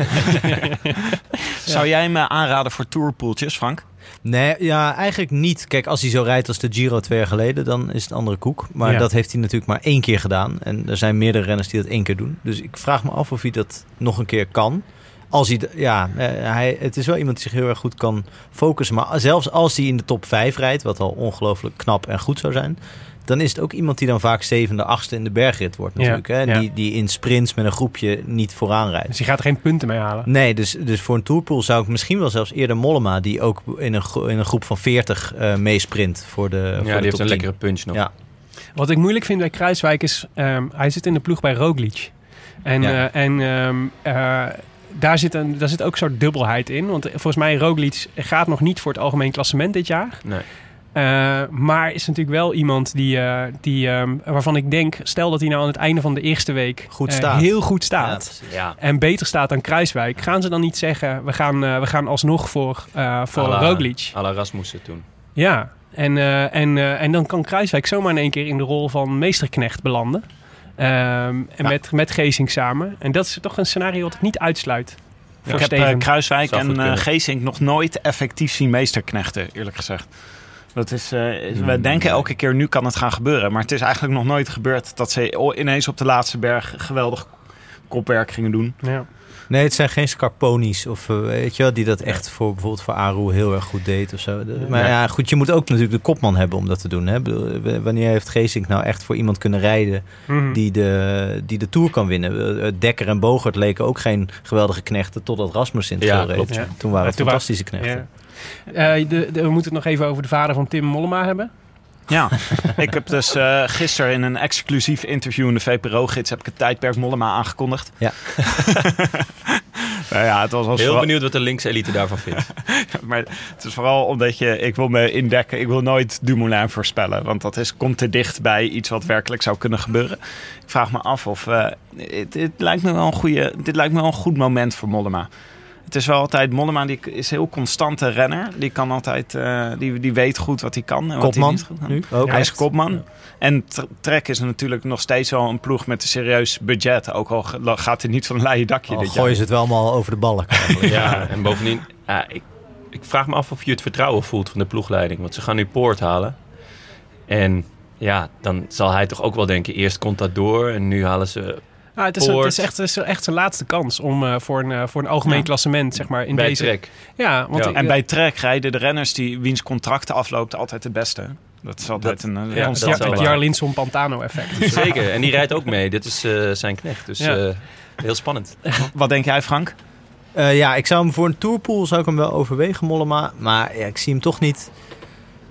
Zou jij me aanraden voor tourpoeltjes, Frank? Nee, ja, eigenlijk niet. Kijk, als hij zo rijdt als de Giro twee jaar geleden, dan is het een andere koek. Maar Ja. dat heeft hij natuurlijk maar één keer gedaan. En er zijn meerdere renners die dat één keer doen. Dus ik vraag me af of hij dat nog een keer kan. Als hij, ja, eh, hij, het is wel iemand die zich heel erg goed kan focussen. Maar zelfs als hij in de top 5 rijdt, wat al ongelooflijk knap en goed zou zijn. Dan is het ook iemand die dan vaak zevende, achtste in de bergrit wordt natuurlijk. Ja, hè? ja. Die, die in sprints met een groepje niet vooraan rijdt. Dus je gaat er geen punten mee halen. Nee, dus, dus voor een tourpool zou ik misschien wel zelfs eerder Mollema... die ook in een, in een groep van 40 eh meesprint voor de, voor Ja, de die heeft een 10. lekkere punch nog. Ja. Wat ik moeilijk vind bij Kruiswijk is... ehm, hij zit in de ploeg bij Roglic. En, Ja. eh, en ehm, eh, daar, zit een, daar zit ook zo'n dubbelheid in. Want volgens mij Roglic gaat nog niet voor het algemeen klassement dit jaar. Nee. Eh, maar is natuurlijk wel iemand die, eh, die, ehm, waarvan ik denk... stel dat hij nou aan het einde van de eerste week... Goed eh, staat. heel goed staat. Ja. en beter staat dan Kruiswijk... gaan ze dan niet zeggen... we gaan, we gaan alsnog voor, voor À la- Roglic? Rasmussen toen. Ja, en, en, en dan kan Kruiswijk zomaar in één keer in de rol van meesterknecht belanden. Ehm, en Ja. met, met Geesink samen. En dat is toch een scenario wat ik niet uitsluit. Ik heb eh, Kruiswijk Zou en eh kunnen. Geesink nog nooit effectief zien meesterknechten, eerlijk gezegd. Dat is, eh, is- we Hmm. denken elke keer nu kan het gaan gebeuren. Maar het is eigenlijk nog nooit gebeurd dat ze ineens op de laatste berg geweldig kopwerk gingen doen. ja. Nee, het zijn geen Scarponi's of eh, weet je wel, die dat echt voor bijvoorbeeld voor Aru heel erg goed deed of zo. Maar Ja. goed, je moet ook natuurlijk de kopman hebben om dat te doen. Hè? Wanneer heeft Geesink nou echt voor iemand kunnen rijden Mhm. die de, die de Tour kan winnen? Eh, Dekker en Bogert leken ook geen geweldige knechten totdat Rasmussen in het reed. Toen waren het fantastische knechten. Ja. Eh, de, de- we moeten het nog even over de vader van Tim Mollema hebben. Ja, ik heb dus eh gisteren in een exclusief interview in de VPRO-gids... heb ik het tijdperk Mollema aangekondigd. Ja. nou ja, het was als Heel vooral- benieuwd wat de linkse elite daarvan vindt. Maar het is vooral omdat je, ik wil me indekken, ik wil nooit Dumoulin voorspellen. Want dat is, komt te dicht bij iets wat werkelijk zou kunnen gebeuren. Ik vraag me af of, eh, het, het lijkt me wel een goede, dit lijkt me wel een goed moment voor Mollema. Het is wel altijd, Mollema die is een heel constante renner. Die kan altijd, eh, die, die weet goed wat hij kan. En wat hij niet goed kan. nu ook. Hij is kopman. En Tr- Trek is natuurlijk nog steeds wel een ploeg met een serieus budget. Ook al gaat hij niet van een leien dakje Al dit jaar. gooien ze het wel allemaal over de balk eigenlijk. Ja, en bovendien, ja, ik, ik vraag me af of je het vertrouwen voelt van de ploegleiding. Want ze gaan nu Poort halen. En ja, dan zal hij toch ook wel denken, eerst komt dat door en nu halen ze Ah, het, is, het Poort. is echt, het is echt zijn laatste kans om eh, voor, een, eh, voor een algemeen Ja. klassement zeg maar, in bij deze... Trek. Ja, want Ja. ik- En bij Trek rijden de renners die wiens contract afloopt altijd de beste. Dat is altijd Dat- een, een ja, het, dat wel het. Jarlinson Pantano effect. Zeker, en die rijdt ook mee. Dit is eh, zijn knecht, dus Ja. eh, heel spannend. Wat denk jij, Frank? Eh, ja, ik zou hem voor een tourpool zou ik hem wel overwegen, Mollema. Maar ja, ik zie hem toch niet,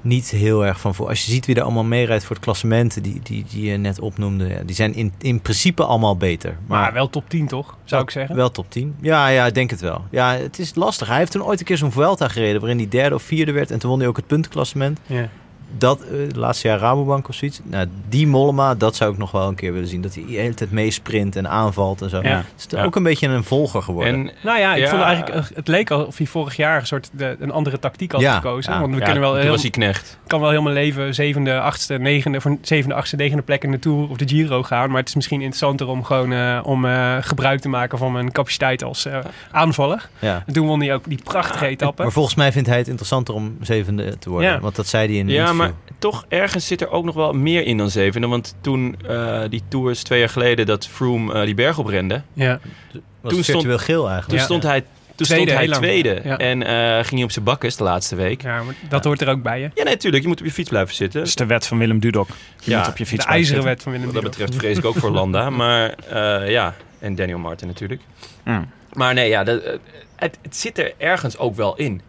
niet heel erg van voor. Als je ziet wie er allemaal meerijdt voor het klassement, die, die, die je net opnoemde, ja, die zijn in, in principe allemaal beter. Maar wel top 10 toch, zou ik zeggen. Wel top 10. Ja, ja, ik denk het wel. Ja, het is lastig. Hij heeft toen ooit een keer zo'n Vuelta gereden, waarin hij derde of vierde werd. En toen won hij ook het puntenklassement. Ja. Dat, eh, laatste jaar Rabobank of zoiets. Nou, die Mollema, dat zou ik nog wel een keer willen zien. Dat hij de hele tijd meesprint en aanvalt en zo. Ja. Het is Ja. ook een beetje een volger geworden. En Nou ja, ik Ja. vond eigenlijk, eh, het leek alsof hij vorig jaar een soort de, een andere tactiek had Ja, gekozen. ja. Want we ja, kunnen wel heel, was hij knecht. kan wel heel mijn leven zevende, achtste, negende, voor zevende, achtste, negende plek in de Tour of de Giro gaan. Maar het is misschien interessanter om gewoon eh, om, eh, gebruik te maken van mijn capaciteit als eh, aanvaller. ja. En toen won hij ook die prachtige etappe. Maar volgens mij vindt hij het interessanter om zevende te worden. Ja. Want dat zei hij in een Ja, interview. maar toch ergens zit er ook nog wel meer in dan zevende. Want toen eh, die tours twee jaar geleden dat Froome eh, die berg oprende... Ja. was toen stond- virtueel geel Toen eigenlijk. Ja. stond hij Toen Tweede, stond hij tweede. Ja. En eh, ging hij op zijn bakkes de laatste week. Ja, maar dat hoort er ook bij, hè? Ja, nee, tuurlijk. Je moet op je fiets blijven zitten. Dat is de wet van Willem Dudok. Je Ja, moet op je fiets De ijzeren zitten. wet van Willem Wat dat Dudok. betreft vrees ik ook voor Landa. Maar eh, ja, en Daniel Martin natuurlijk. Maar nee, ja, dat, het, het zit er ergens ook wel in.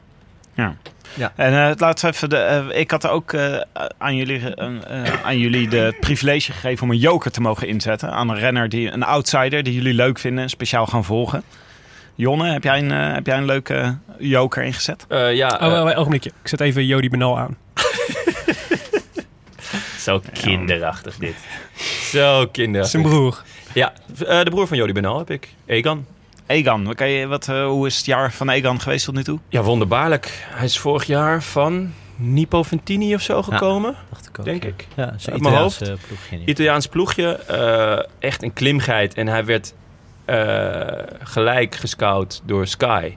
Ja. Ja. En laten we even de, eh, ik had ook eh, aan, jullie, een, eh, aan jullie de het privilege gegeven om een joker te mogen inzetten. Aan een renner, die, een outsider die jullie leuk vinden en speciaal gaan volgen. Jonne, heb jij een, eh, heb jij een leuke joker ingezet? Eh, ja, Oh, oh, ogenblikje. Ik zet even Jody Benal aan. zo kinderachtig dit. Zo kinderachtig. Zijn broer. Ja, eh, de broer van Jody Benal heb ik. Egan. Egan, wat kan je, wat, eh, hoe is het jaar van Egan geweest tot nu toe? Ja, wonderbaarlijk. Hij is vorig jaar van Nipo Ventini of zo gekomen. Dacht ik ook. Denk ja. ik. Ja, Uit mijn Italiaanse hoofd. ploegje. niet. Italiaans ploegje. eh, echt een klimgeit. En hij werd eh, gelijk gescout door Sky.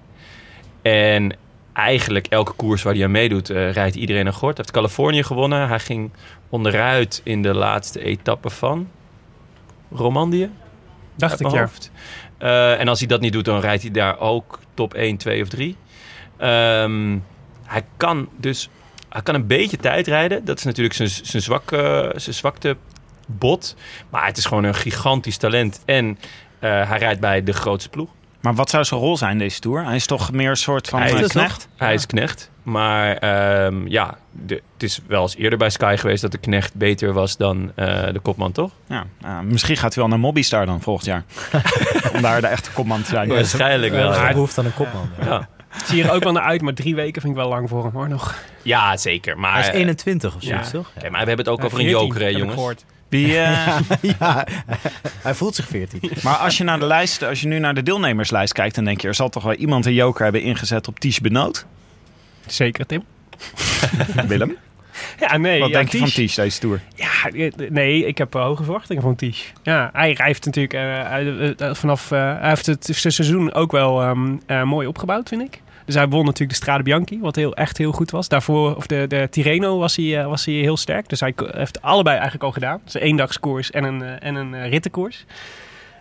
En eigenlijk elke koers waar hij aan meedoet, eh, rijdt iedereen een gort. Hij heeft Californië gewonnen. Hij ging onderuit in de laatste etappe van Romandie. Dacht ik, mijn ja. Eh, en als hij dat niet doet, dan rijdt hij daar ook top 1, 2 of 3. Ehm, hij kan dus hij kan een beetje tijd rijden. Dat is natuurlijk zijn, zijn, zwakke, zijn zwakte bot. Maar het is gewoon een gigantisch talent. En eh, hij rijdt bij de grootste ploeg. Maar wat zou zijn rol zijn deze Tour? Hij is toch meer een soort van Hij eh, is knecht? Hij is knecht. Maar ehm, ja, de, het is wel eens eerder bij Sky geweest dat de knecht beter was dan eh, de kopman, toch? Ja, nou, misschien gaat hij wel naar Mobbystar dan volgend jaar. Om daar de echte kopman te zijn. Waarschijnlijk wel. Hij behoeft aan een kopman. ja. Zie je er ook wel naar uit, maar drie weken vind ik wel lang voor hem, hoor, nog. Ja, zeker. Maar, Hij is eh, 21 of zo, ja. toch? Oké, maar we hebben het ook Ja, over een 14 joker, hè, jongens. Wie, eh, ja, hij voelt zich 14. maar als je, naar de lijst, als je nu naar de deelnemerslijst kijkt, dan denk je... er zal toch wel iemand een joker hebben ingezet op Ties Benoot? Zeker, Tim. Willem? Ja, nee. Wat ja, denk je van Ties. Deze Tour? Ja, eh, nee, ik heb eh, hoge verwachtingen van Ties. Ja, hij heeft natuurlijk vanaf... eh, hij heeft het seizoen ook wel ehm, eh, mooi opgebouwd, vind ik. Dus hij won natuurlijk de Strade Bianchi, wat heel, echt heel goed was. Daarvoor, of de, de Tirreno was hij, eh, was hij heel sterk. Dus hij heeft allebei eigenlijk al gedaan. Dus een eendagskoers en een, eh, en een eh, rittenkoers.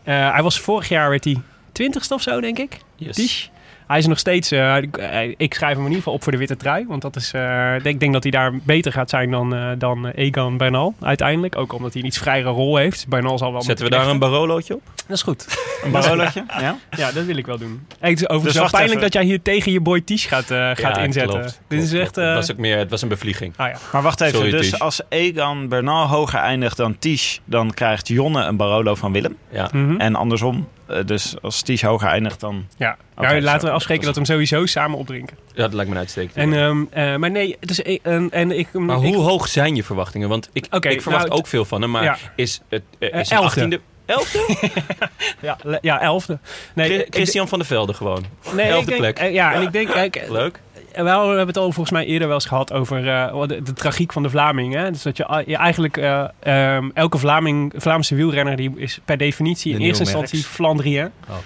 Hij was vorig jaar, werd hij twintigste of zo, denk ik. Yes. Hij is nog steeds. eh, ik- ik schrijf hem in ieder geval op voor de witte trui. Want dat is, eh, ik denk dat hij daar beter gaat zijn dan, eh, dan Egan Bernal uiteindelijk. Ook omdat hij een iets vrijere rol heeft. Bernal zal wel. Zetten we daar een Barolootje op? Dat is goed. Een barolotje? Ja? Ja, dat wil ik wel doen. Hey, het is overigens Dus pijnlijk even. dat jij hier tegen je boy Ties gaat, eh, gaat Ja, inzetten. klopt, Dit is klopt, echt. eh, Het was ook meer, het was een bevlieging. ah ja. Maar wacht even, Sorry, dus als Egan Bernal hoger eindigt dan Ties... dan krijgt Jonne een Barolo van Willem. Ja. Mhm. En andersom, dus als Ties hoger eindigt dan... ja. Ja, laten we afspreken dat we hem sowieso samen opdrinken. ja, dat lijkt me een uitstekend. En, ehm, eh, maar nee, dus, eh, en, en ik. maar ik- hoe hoog zijn je verwachtingen? Want ik, ik verwacht nou, ook veel van hem. Maar ja. is het eh, Eh, is elfde. 18e? Elfde? Ja, ja, elfde. Nee, Christian van der Velde gewoon. nee, ik elfde denk- plek. eh, ja, en ik denk, kijk, Leuk. Eh, Wel, we hebben het al volgens mij eerder wel eens gehad over eh, de, de tragiek van de Vlaming. Hè? Dus dat je, a- je eigenlijk eh, ehm, elke Vlaming, Vlaamse wielrenner die is per definitie De in eerste instantie. Flandrien. Oh.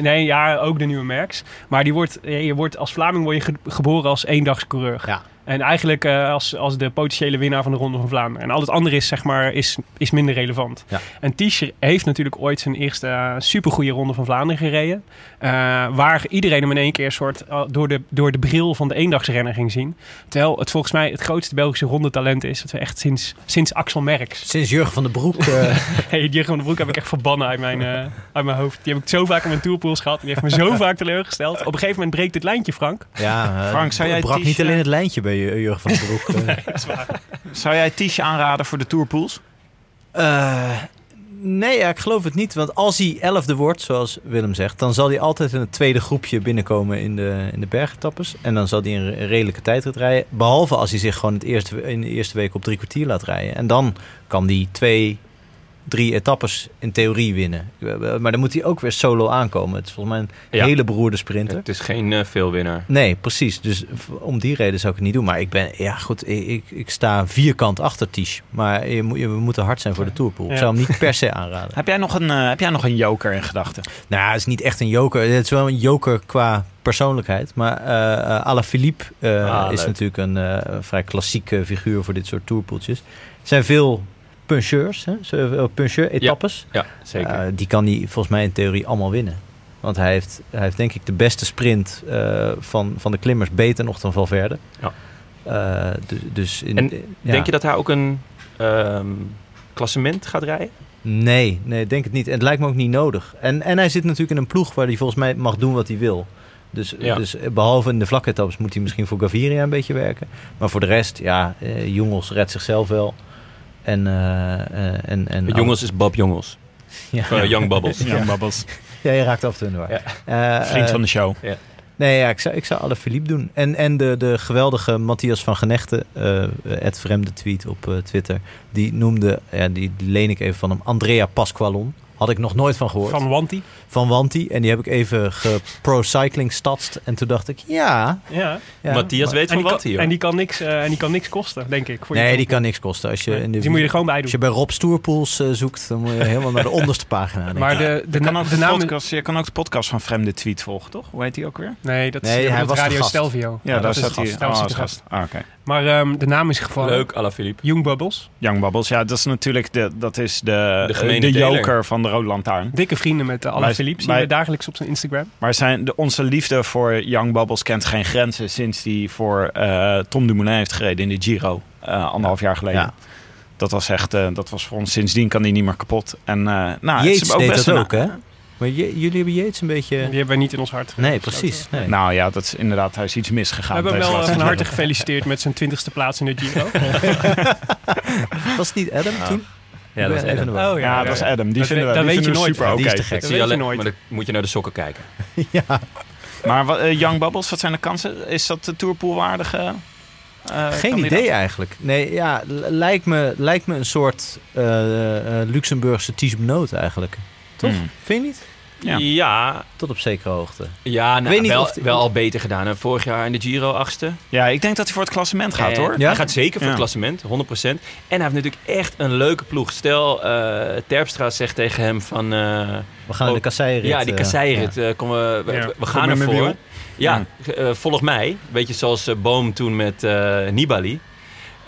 Nee, ja, ook de nieuwe Merks. Maar die wordt, je wordt als Vlaming word je ge- geboren als eendagscoureur. Ja. En eigenlijk als, als de potentiële winnaar van de Ronde van Vlaanderen. En al het andere is, zeg maar, is, is minder relevant. Ja. En Tischer heeft natuurlijk ooit zijn eerste uh, supergoeie Ronde van Vlaanderen gereden. Uh, waar iedereen hem in één keer soort uh, door, de, door de bril van de eendagsrenner ging zien. Terwijl het volgens mij het grootste Belgische rondetalent is. Dat we echt sinds, sinds Axel Merks. Sinds Jurgen van den Broek. Uh... hey, Jurgen van den Broek heb ik echt verbannen uit mijn, uh, uit mijn hoofd. Die heb ik zo vaak in mijn tourpools gehad. Die heeft me zo vaak teleurgesteld. Op een gegeven moment breekt het lijntje, Frank. Ja, Frank, zou jij brak niet alleen het lijntje bij Jurgen van den Broek. nee, dat is waar. Zou jij Tische aanraden voor de tourpools? Uh, nee, ik geloof het niet. Want als hij elfde wordt, zoals Willem zegt... dan zal hij altijd in het tweede groepje binnenkomen in de, in de bergetappes. En dan zal hij een redelijke tijdrit rijden. Behalve als hij zich gewoon het eerste, in de eerste week op drie kwartier laat rijden. En dan kan hij twee, drie etappes in theorie winnen. Maar dan moet hij ook weer solo aankomen. Het is volgens mij een ja. hele beroerde sprinter. Het is geen uh, veelwinnaar. Nee, precies. Dus om die reden zou ik het niet doen. Maar ik ben, ja goed, ik, ik sta vierkant achter Tisch. Maar je, je, we moeten hard zijn voor de Tourpool. Ja. Ik zou hem niet per se aanraden. heb, jij nog een, uh, heb jij nog een joker in gedachten? Nou, het is niet echt een joker. Het is wel een joker qua persoonlijkheid. Maar uh, Alaphilippe uh, ah, is leuk. natuurlijk een uh, vrij klassieke figuur voor dit soort tourpoeltjes. Er zijn veel puncheurs, hè? puncheur-etappes. Ja, ja, zeker. Uh, die kan hij volgens mij in theorie allemaal winnen. Want hij heeft, hij heeft denk ik de beste sprint eh, van, van de klimmers beter nog dan Valverde. Ja. Eh, dus, dus in, En ja. Denk je dat hij ook een ehm, klassement gaat rijden? Nee, nee, ik denk het niet. En het lijkt me ook niet nodig. En, en hij zit natuurlijk in een ploeg waar hij volgens mij mag doen wat hij wil. Dus, Ja. dus behalve in de vlakke etappes moet hij misschien voor Gaviria een beetje werken. Maar voor de rest, ja, eh, Jongens redt zichzelf wel. En, eh, eh, en, en Jongens is Bob Jongens. Ja. Young Bubbles. Young Bubbles. Ja, je raakt af en toe in de war. Ja. Eh, Vriend van de show. Nee, ja, ik zou, ik zou alle Philippe doen. En, en de, de geweldige Matthias van Genechten, eh het vreemde tweet op eh, Twitter, die noemde, ja, die leen ik even van hem, Andrea Pasqualon. Had ik nog nooit van gehoord. Van Wanti. Van Wanti. En die heb ik even gepro-cycling statst. En toen dacht ik, ja. Ja. ja Matthias maar- weet van hier. en die kan niks, eh, en die kan niks kosten, denk ik. Voor je Nee, die kan niks kosten. Als je, Nee, in de, die moet je er gewoon bij als doen. je bij Rob Stoerpools eh, zoekt, dan moet je helemaal naar de onderste pagina. Maar de, de, Je kan, na- ook de de naam... podcast, je kan ook de podcast van Vreemde Tweet volgen, toch? Hoe heet die ook weer? Nee, dat is, Nee, je hij was de Radio gast. Stelvio. Ja, daar dat is zat hij. gast. Daar Oh, was als hij de gast. gast. Ah, oké. Maar ehm, de naam is gevallen. Leuk, à la Philippe. Young Bubbles. Young Bubbles, ja, dat is natuurlijk de, dat is de, De gemene de joker van de Rode Lantaarn. Dikke vrienden met uh, Alain Philippe. Zien wij- we dagelijks op zijn Instagram. Maar zijn, de, onze liefde voor Young Bubbles kent geen grenzen sinds hij voor eh, Tom Dumoulin heeft gereden in de Giro, eh, anderhalf jaar geleden. Ja. Dat was echt, eh, dat was voor ons, sindsdien kan hij niet meer kapot. En uh, nou, het is ook deed best dat ook, hè? Maar je- jullie hebben Yates een beetje... Die hebben wij niet in ons hart. Nee, precies. Nee. Nou ja, dat is inderdaad, hij is iets We misgegaan. hebben hem wel eh, van harte gefeliciteerd met zijn twintigste plaats in de Giro. Was het niet Adam toen? Ja, dat is Even Adam. Oh Ja, dat is Adam. Die Dat vinden weet- we, dat die weet je vinden we nooit. super Die is oké. te gek. Dat weet zie je nooit. maar dan moet je naar de sokken kijken. ja. Maar wat, eh, Young Bubbles, wat zijn de kansen? Is dat de Tourpool-waardige eh, Geen idee eigenlijk. Nee, ja, lijkt me, lijkt me een soort eh, eh, Luxemburgse Ties eigenlijk. Toch? Hmm. Vind je niet? Ja. Ja, Tot op zekere hoogte. ja nou, weet niet wel, of die- wel al beter gedaan. hè. Vorig jaar in de Giro achtste. Ja, ik denk dat hij voor het klassement gaat, En hoor. Ja? Hij gaat zeker voor Ja. het klassement, 100%. En hij heeft natuurlijk echt een leuke ploeg. Stel, eh, Terpstra zegt tegen hem van... eh, We gaan in de Oh, kasseirit. ja, die eh, kasseirit. eh, kom, we, we, Ja. we Kom gaan ervoor. Ja, eh, volg mij. Weet je, zoals eh, Boom toen met eh, Nibali.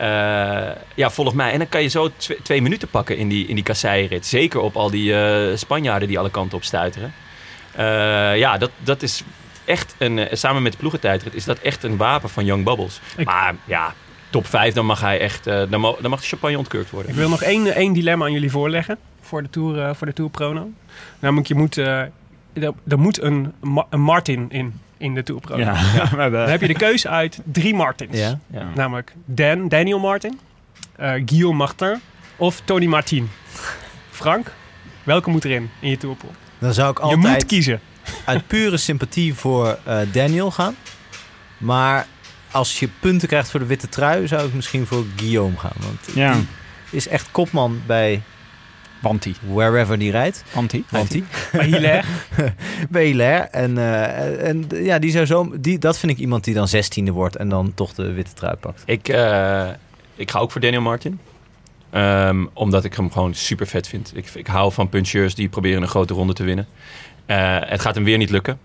Eh, ja, volg mij. En dan kan je zo tw- twee minuten pakken in die, in die kasseirit. Zeker op al die eh, Spanjaarden die alle kanten op stuiteren. Eh, ja, dat, dat is echt een... samen met de ploegentijdrit is dat echt een wapen van Young Bubbles. Ik- Maar ja, top 5, dan mag hij echt... dan, mo- dan mag de champagne ontkurkt worden. Ik wil nog één, één dilemma aan jullie voorleggen. Voor de Tour, voor de tour Prono. Namelijk, je moet, er, er moet een, Ma- een Martin in, in de Tour. Ja. Dan heb je de keuze uit drie Martins. Ja. Ja. Namelijk Dan, Daniel Martin, eh, Guillaume Martin of Tony Martin. Frank, welke moet erin in je tourpool? Dan zou ik Je moet altijd kiezen. uit pure sympathie voor eh, Daniel gaan. Maar als je punten krijgt voor de witte trui, zou ik misschien voor Guillaume gaan. Want Ja, die is echt kopman bij Wanti. wherever die rijdt. Wanti. Want die Maar Hilaire, bij Hilaire. En, eh, en ja, die zou zo, die, dat vind ik iemand die dan zestiende wordt en dan toch de witte trui pakt. Ik, eh, ik ga ook voor Daniel Martin. Ehm, omdat ik hem gewoon super vet vind. Ik, ik hou van puncheurs die proberen een grote ronde te winnen. Eh, het gaat hem weer niet lukken.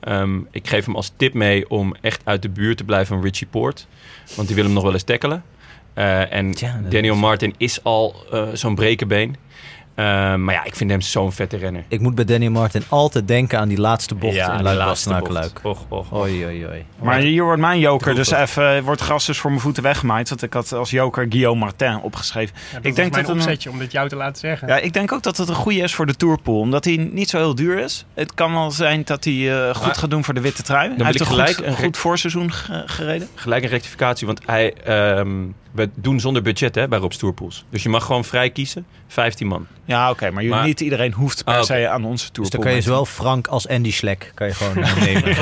Ehm, ik geef hem als tip mee om echt uit de buurt te blijven van Richie Poort. Want die wil hem nog wel eens tackelen. Eh, en Daniel is- Martin is al zo'n brekenbeen. Ehm, maar ja, ik vind hem zo'n vette renner. Ik moet bij Daniel Martin altijd denken aan die laatste bocht in de luik laatste bocht. luik Och, och, och. Oei, oei, oei. Maar hier wordt mijn joker, dus even eh, wordt gras dus voor mijn voeten weggemaaid. Want ik had als joker Guillaume Martin opgeschreven. Ja, dat Ik denk dat een- opzetje om dit jou te laten zeggen. Ja, ik denk ook dat het een goede is voor de Tourpool. Omdat hij niet zo heel duur is. Het kan wel zijn dat hij eh, goed Maar- gaat doen voor de witte trui. Hij wil heeft gelijk goed, een- goed voorseizoen ge- gereden. Gelijk een rectificatie, want hij, ehm, we doen zonder budget hè, bij Rob Stoerpools. Dus je mag gewoon vrij kiezen. 15 man. Ja, oké. maar, jullie- Maar- niet iedereen hoeft per Ah, se aan onze Dus Tourpool. dan kan je zowel Frank als Andy Schlek kan je gewoon nemen.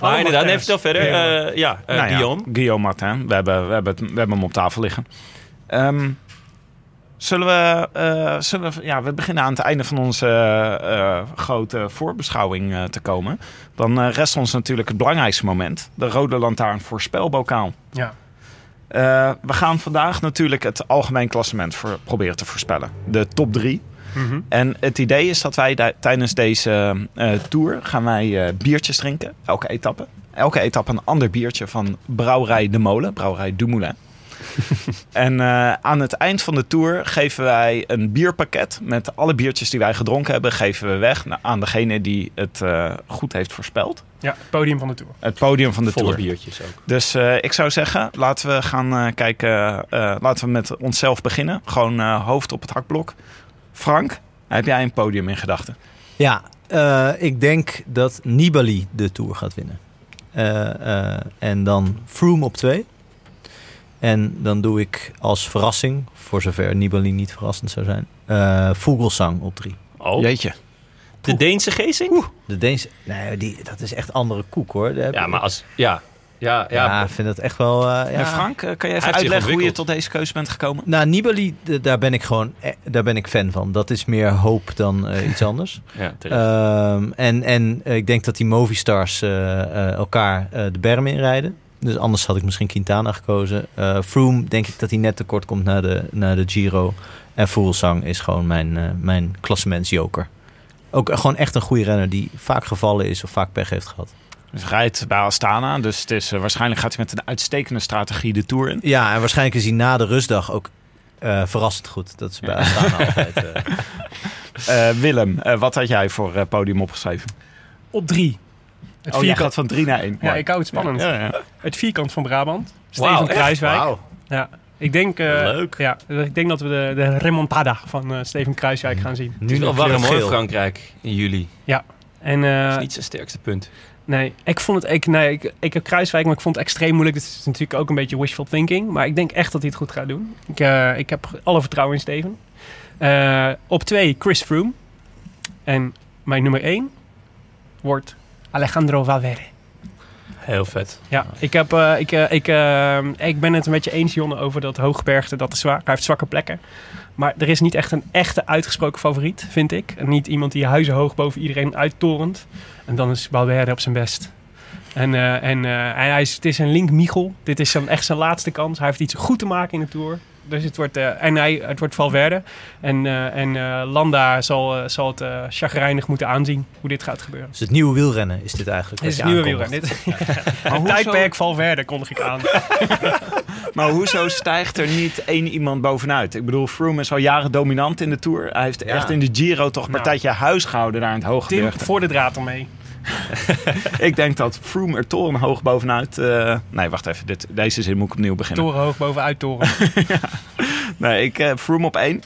Maar inderdaad, nee, Martens. vertel verder. Ja. Eh, ja, eh, Nou ja, Guillaume. Guillaume Martin. We hebben, we, hebben het, we hebben hem op tafel liggen. Ehm, zullen we... eh, zullen we ja, we beginnen aan het einde van onze eh, grote voorbeschouwing eh, te komen. Dan eh, rest ons natuurlijk het belangrijkste moment. De Rode Lantaarn voorspelbokaal. Ja. Eh, we gaan vandaag natuurlijk het algemeen klassement voor, proberen te voorspellen. De top drie. Mhm. En het idee is dat wij tijdens deze eh, tour gaan wij eh, biertjes drinken. Elke etappe. Elke etappe een ander biertje van Brouwerij De Molen. Brouwerij Dumoulin. en eh, aan het eind van de tour geven wij een bierpakket met alle biertjes die wij gedronken hebben, geven we weg aan degene die het eh, goed heeft voorspeld. Ja, het podium van de Tour. Het podium van de Volle tour. biertjes ook. Dus eh, ik zou zeggen, laten we gaan eh, kijken. eh, laten we met onszelf beginnen. Gewoon eh, hoofd op het hakblok. Frank, heb jij een podium in gedachten? Ja, eh, ik denk dat Nibali de Tour gaat winnen. Eh, eh, en dan Froome op twee. En dan doe ik als verrassing, voor zover Nibali niet verrassend zou zijn, eh Vogelsang op drie. Oh, Jeetje. de Deense Geesink? De Deense, nee, die, dat is echt andere koek hoor. Daar Ja, maar als... Ja, ja, ja. ja, ik vind dat echt wel. eh, ja. Frank, eh, kan je even uitleggen hoe je tot deze keuze bent gekomen? Nou, Nibali, daar ben ik gewoon, daar ben ik fan van. Dat is meer hoop dan iets anders. ja. Ehm, en en ik denk dat die Movistars eh, eh, elkaar eh, de berm inrijden. Dus anders had ik misschien Quintana gekozen. Eh Froome denk ik dat hij net tekort komt naar de, naar de Giro. En Fuglsang is gewoon mijn, eh mijn klassementsjoker. Ook gewoon echt een goede renner die vaak gevallen is of vaak pech heeft gehad. Dus rijdt bij Astana. Dus het is, eh, waarschijnlijk gaat hij met een uitstekende strategie de Tour in. Ja, en waarschijnlijk is hij na de rustdag ook eh, verrassend goed. Dat is bij Astana altijd. Willem, wat had jij voor podium opgeschreven? Op drie. Het oh, vierkant, gaat van 3 naar 1. ja, ik hou het spannend. Ja, ja. Het vierkant van Brabant. Steven? Kruiswijk. Wauw. Ja, ik denk, eh, Leuk. Ja, ik denk dat we de, de remontada van eh, Steven Kruiswijk gaan zien. wel nog warm hoor. Frankrijk, in juli. En Dat eh, is niet zijn sterkste punt. nee, ik vond het, ik, nee, ik, ik heb Kruiswijk, maar ik vond het extreem moeilijk. Het is natuurlijk ook een beetje wishful thinking, maar ik denk echt dat hij het goed gaat doen. Ik, eh, ik heb alle vertrouwen in Steven. Eh, op twee Chris Froome. En mijn nummer één wordt Alejandro Valverde. Heel vet. Ja, ik, heb, eh, ik, eh, ik, eh, ik ben het een beetje eens, Jonne, over dat hooggebergte. Dat is zwaar. Hij heeft zwakke plekken. Maar er is niet echt een echte uitgesproken favoriet, vind ik. En niet iemand die huizenhoog boven iedereen uittorent. En dan is Valverde op zijn best. En, en hij, hij is, het is een link Michel. Dit is zijn, echt zijn laatste kans. Hij heeft iets goed te maken in de Tour. Dus het wordt, eh, en hij, het wordt Valverde. En, eh, en eh, Landa zal, zal het chagrijnig moeten aanzien hoe dit gaat gebeuren. Dus het nieuwe wielrennen is dit eigenlijk. Dit is het nieuwe aankondigt. wielrennen. Dit- Het hoezo, tijdperk Valverde kondig ik aan. maar hoezo stijgt er niet één iemand bovenuit? Ik bedoel, Froome is al jaren dominant in de Tour. Hij heeft Ja. echt in de Giro toch een Nou. partijtje huis gehouden daar in het Tim, hooggebergte. voor de draad ermee. Ik denk dat Froome er torenhoog bovenuit... eh, nee, wacht even. Dit, deze zin moet ik opnieuw beginnen. Torenhoog bovenuit toren. Nee, ik heb Froome op één.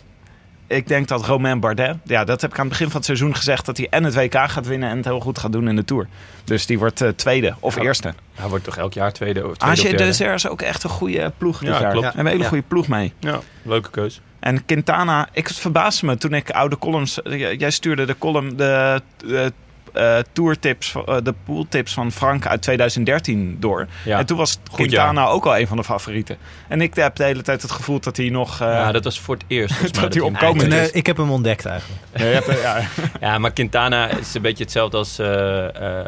Ik denk dat Romain Bardet... Ja, dat heb ik aan het begin van het seizoen gezegd... dat hij en het WK gaat winnen en het heel goed gaat doen in de Tour. Dus die wordt eh, tweede of Ja. eerste. Hij wordt toch elk jaar tweede of tweede AG of derde. Dezer is ook echt een goede ploeg dit Ja, jaar. klopt. We hebben een hele Ja. goede ploeg mee. Ja, leuke keus. En Quintana, ik het verbaasde me toen ik oude columns... Jij stuurde de column, de eh, eh, tourtips, eh, de pooltips van Frank uit 2013 door. Ja. En toen was Goed Quintana ook al een van de favorieten. En ik heb de hele tijd het gevoel dat hij nog... eh, ja, dat was voor het eerst. volgens mij dat hij Nee, is. ik heb hem ontdekt eigenlijk. Ja, je hebt- ja. Ja, maar Quintana is een beetje hetzelfde als eh, eh,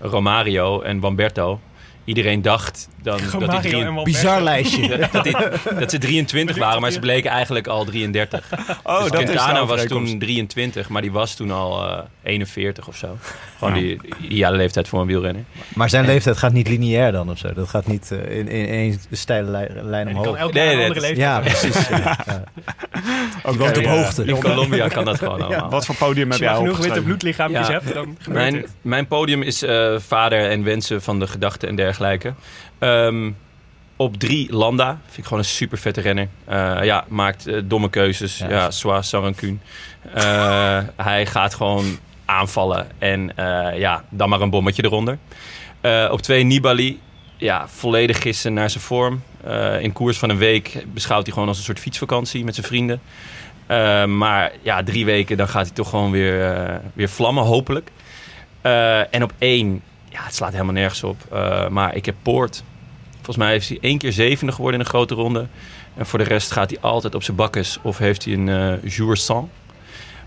Romario en Wamberto. Iedereen dacht dan dat, die Romario drie- en Valverde. Bizar lijstje. dat, dat, die- dat ze 23 waren, maar ze bleken eigenlijk al 33. Oh, dus dat is Quintana was overeenkomst. toen 23, maar die was toen al eh 41 of zo. Gewoon die die ideale leeftijd voor een wielrenner. Maar zijn leeftijd gaat niet lineair dan of zo. Dat gaat niet eh, in, in één steile lijn, kan omhoog. elk Nee, een nee, andere leeftijd Ja, hebben. precies. ja. Ja. Ook op eh, hoogte. In Colombia kan dat gewoon allemaal. Wat voor podium Als heb je jij maar genoeg witte bloedlichaampjes Ja. hebt, dan gebeurt Mijn, het. mijn podium is eh, vader en wensen van de gedachten en dergelijke. Ehm, op drie Landa. Vind ik gewoon een super vette renner. Eh, ja, maakt eh, domme keuzes. Ja. Ja, Sois. Eh hij gaat gewoon aanvallen. En ja, dan maar een bommetje eronder. Op twee Nibali. Ja, volledig gissen naar zijn vorm. In koers van een week beschouwt hij gewoon als een soort fietsvakantie met zijn vrienden. Maar ja, drie weken dan gaat hij toch gewoon weer, weer vlammen, hopelijk. En op één, ja, het slaat helemaal nergens op. Eh, maar ik heb Poort. Volgens mij heeft hij één keer zevende geworden in een grote ronde. En voor de rest gaat hij altijd op zijn bakkes of heeft hij een eh jour sans.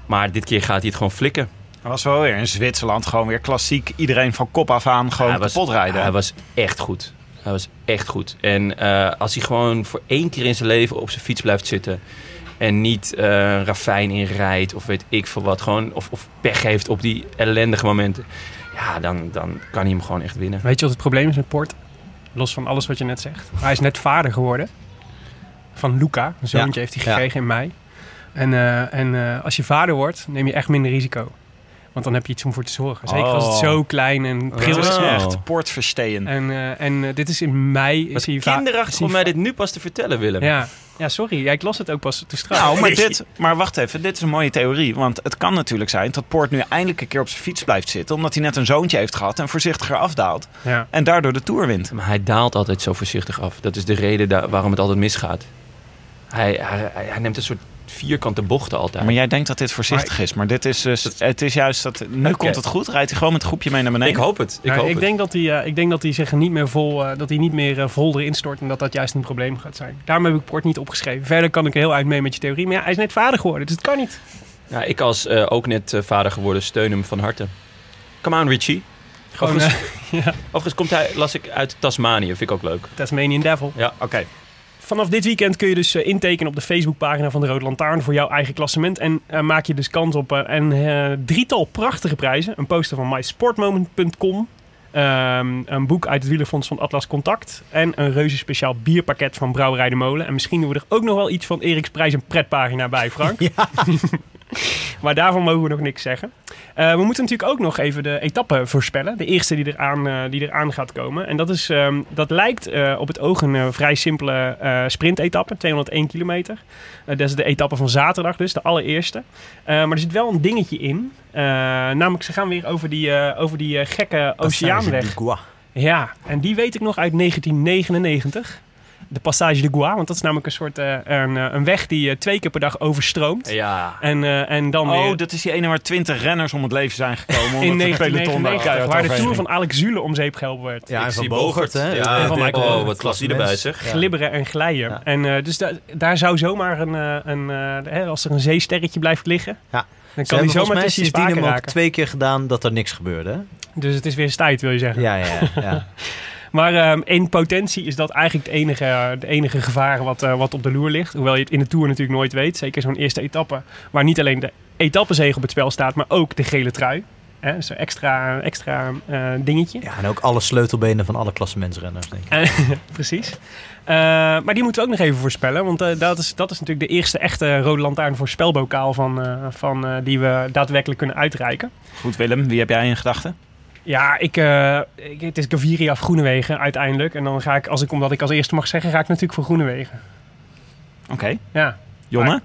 Maar dit keer gaat hij het gewoon flikken. Hij was wel weer in Zwitserland gewoon weer klassiek. Iedereen van kop af aan gewoon kapot rijden. Hij was echt goed. Hij was echt goed. En eh, als hij gewoon voor één keer in zijn leven op zijn fiets blijft zitten... en niet een ravijn in rijdt of weet ik veel wat... Gewoon, of, of pech heeft op die ellendige momenten... ja, dan, dan kan hij hem gewoon echt winnen. Weet je wat het probleem is met Port? Los van alles wat je net zegt. Hij is net vader geworden. van Luca. Een zoontje Ja, heeft hij ja. gekregen in mei. En, eh, en eh, als je vader wordt, neem je echt minder risico. Want dan heb je iets om voor te zorgen. Zeker als het Oh. zo klein en pril Dit is. is Oh. echt poortverstehen. En, eh, en eh, dit is in mei. Wat Is hij va- is kinderachtig om mij dit nu pas te vertellen, Willem. Ja. ja, sorry. Ja, ik las het ook pas te straks. Nou, maar, dit, maar wacht even, dit is een mooie theorie. Want het kan natuurlijk zijn dat Poort nu eindelijk een keer op zijn fiets blijft zitten. Omdat hij net een zoontje heeft gehad en voorzichtiger afdaalt. Ja. En daardoor de Tour wint. Maar hij daalt altijd zo voorzichtig af. Dat is de reden waarom het altijd misgaat. Hij, hij hij neemt een soort vierkante bochten altijd. Maar jij denkt dat dit voorzichtig is. Maar dit is dus, het is juist dat, nu komt het goed. Rijdt hij gewoon met een groepje mee naar beneden. ik hoop het. Ik Nou, hoop ik, het. denk dat hij, eh, ik denk dat hij zich niet meer vol, eh, dat hij niet meer eh, vol erin stort en dat dat juist een probleem gaat zijn. Daarom heb ik Port niet opgeschreven. Verder kan ik er heel eind mee met je theorie, maar ja, hij is net vader geworden, dus het kan niet. Ja, ik als eh, ook net vader geworden steun hem van harte. Come on, Richie. Gewoon Overigens, ja, overigens komt hij, las ik, uit Tasmanië. Vind ik ook leuk. Tasmanian Devil. Ja, Oké. Vanaf dit weekend kun je dus eh, intekenen op de Facebookpagina van de Rode Lantaarn voor jouw eigen klassement. En eh, maak je dus kans op eh, een drietal prachtige prijzen. Een poster van mysportmoment.com. ehm, een boek uit het wielerfonds van Atlas Contact. En een reuze speciaal bierpakket van Brouwerij de Molen. En misschien doen we er ook nog wel iets van Eriks Prijs en pretpagina bij, Frank. maar daarvan mogen we nog niks zeggen. Eh, we moeten natuurlijk ook nog even de etappe voorspellen. De eerste die eraan, eh die eraan gaat komen. En dat, is, ehm, dat lijkt eh, op het oog een vrij simpele sprintetappe. 201 kilometer. Dat is de etappe van zaterdag dus, de allereerste. Maar er zit wel een dingetje in. Namelijk, ze gaan weer over die, over die gekke oceaanweg. Ja, en die weet ik nog uit 1999. De Passage de Goua, want dat is namelijk een soort eh, een, eh, een weg die je twee keer per dag overstroomt. Ja. En, eh, en dan weer... Oh, dat is die ene waar 20 renners om het leven zijn gekomen. in omdat het peloton 1999, daar waar de Tour van Alex Zule om zeep geholpen werd. Ja, en van Bogert, hè? Ja, En van Michael oh, wat klas die erbij zeg. Glibberen en glijden. Ja. En, eh, dus da- daar zou zomaar een, eh, een eh, hè, als er een zeesterretje blijft liggen, Ja. dan kan die volgens zomaar tussen je sindsdien spaken raken. twee keer gedaan dat er niks gebeurde. Dus het is weer eens tijd, wil je zeggen. Ja, ja, ja. Maar ehm, in potentie is dat eigenlijk het enige, het enige gevaar wat, eh, wat op de loer ligt. Hoewel je het in de Tour natuurlijk nooit weet. Zeker zo'n eerste etappe, waar niet alleen de etappezege op het spel staat, maar ook de gele trui. Hè, Zo'n extra, extra eh, dingetje. ja, en ook alle sleutelbenen van alle klassementsrenners, denk ik. Eh, Precies. Eh, maar die moeten we ook nog even voorspellen. Want dat, is, dat is natuurlijk de eerste echte Rode Lantaarn voorspelbokaal van, eh, van, eh, die we daadwerkelijk kunnen uitreiken. Goed, Willem, wie heb jij in gedachten? Ja, ik, eh, ik, het is Gaviria of Groenewegen uiteindelijk. En dan ga ik, als ik, omdat ik als eerste mag zeggen, ga ik natuurlijk voor Groenewegen. Oké. Ja. Jonne?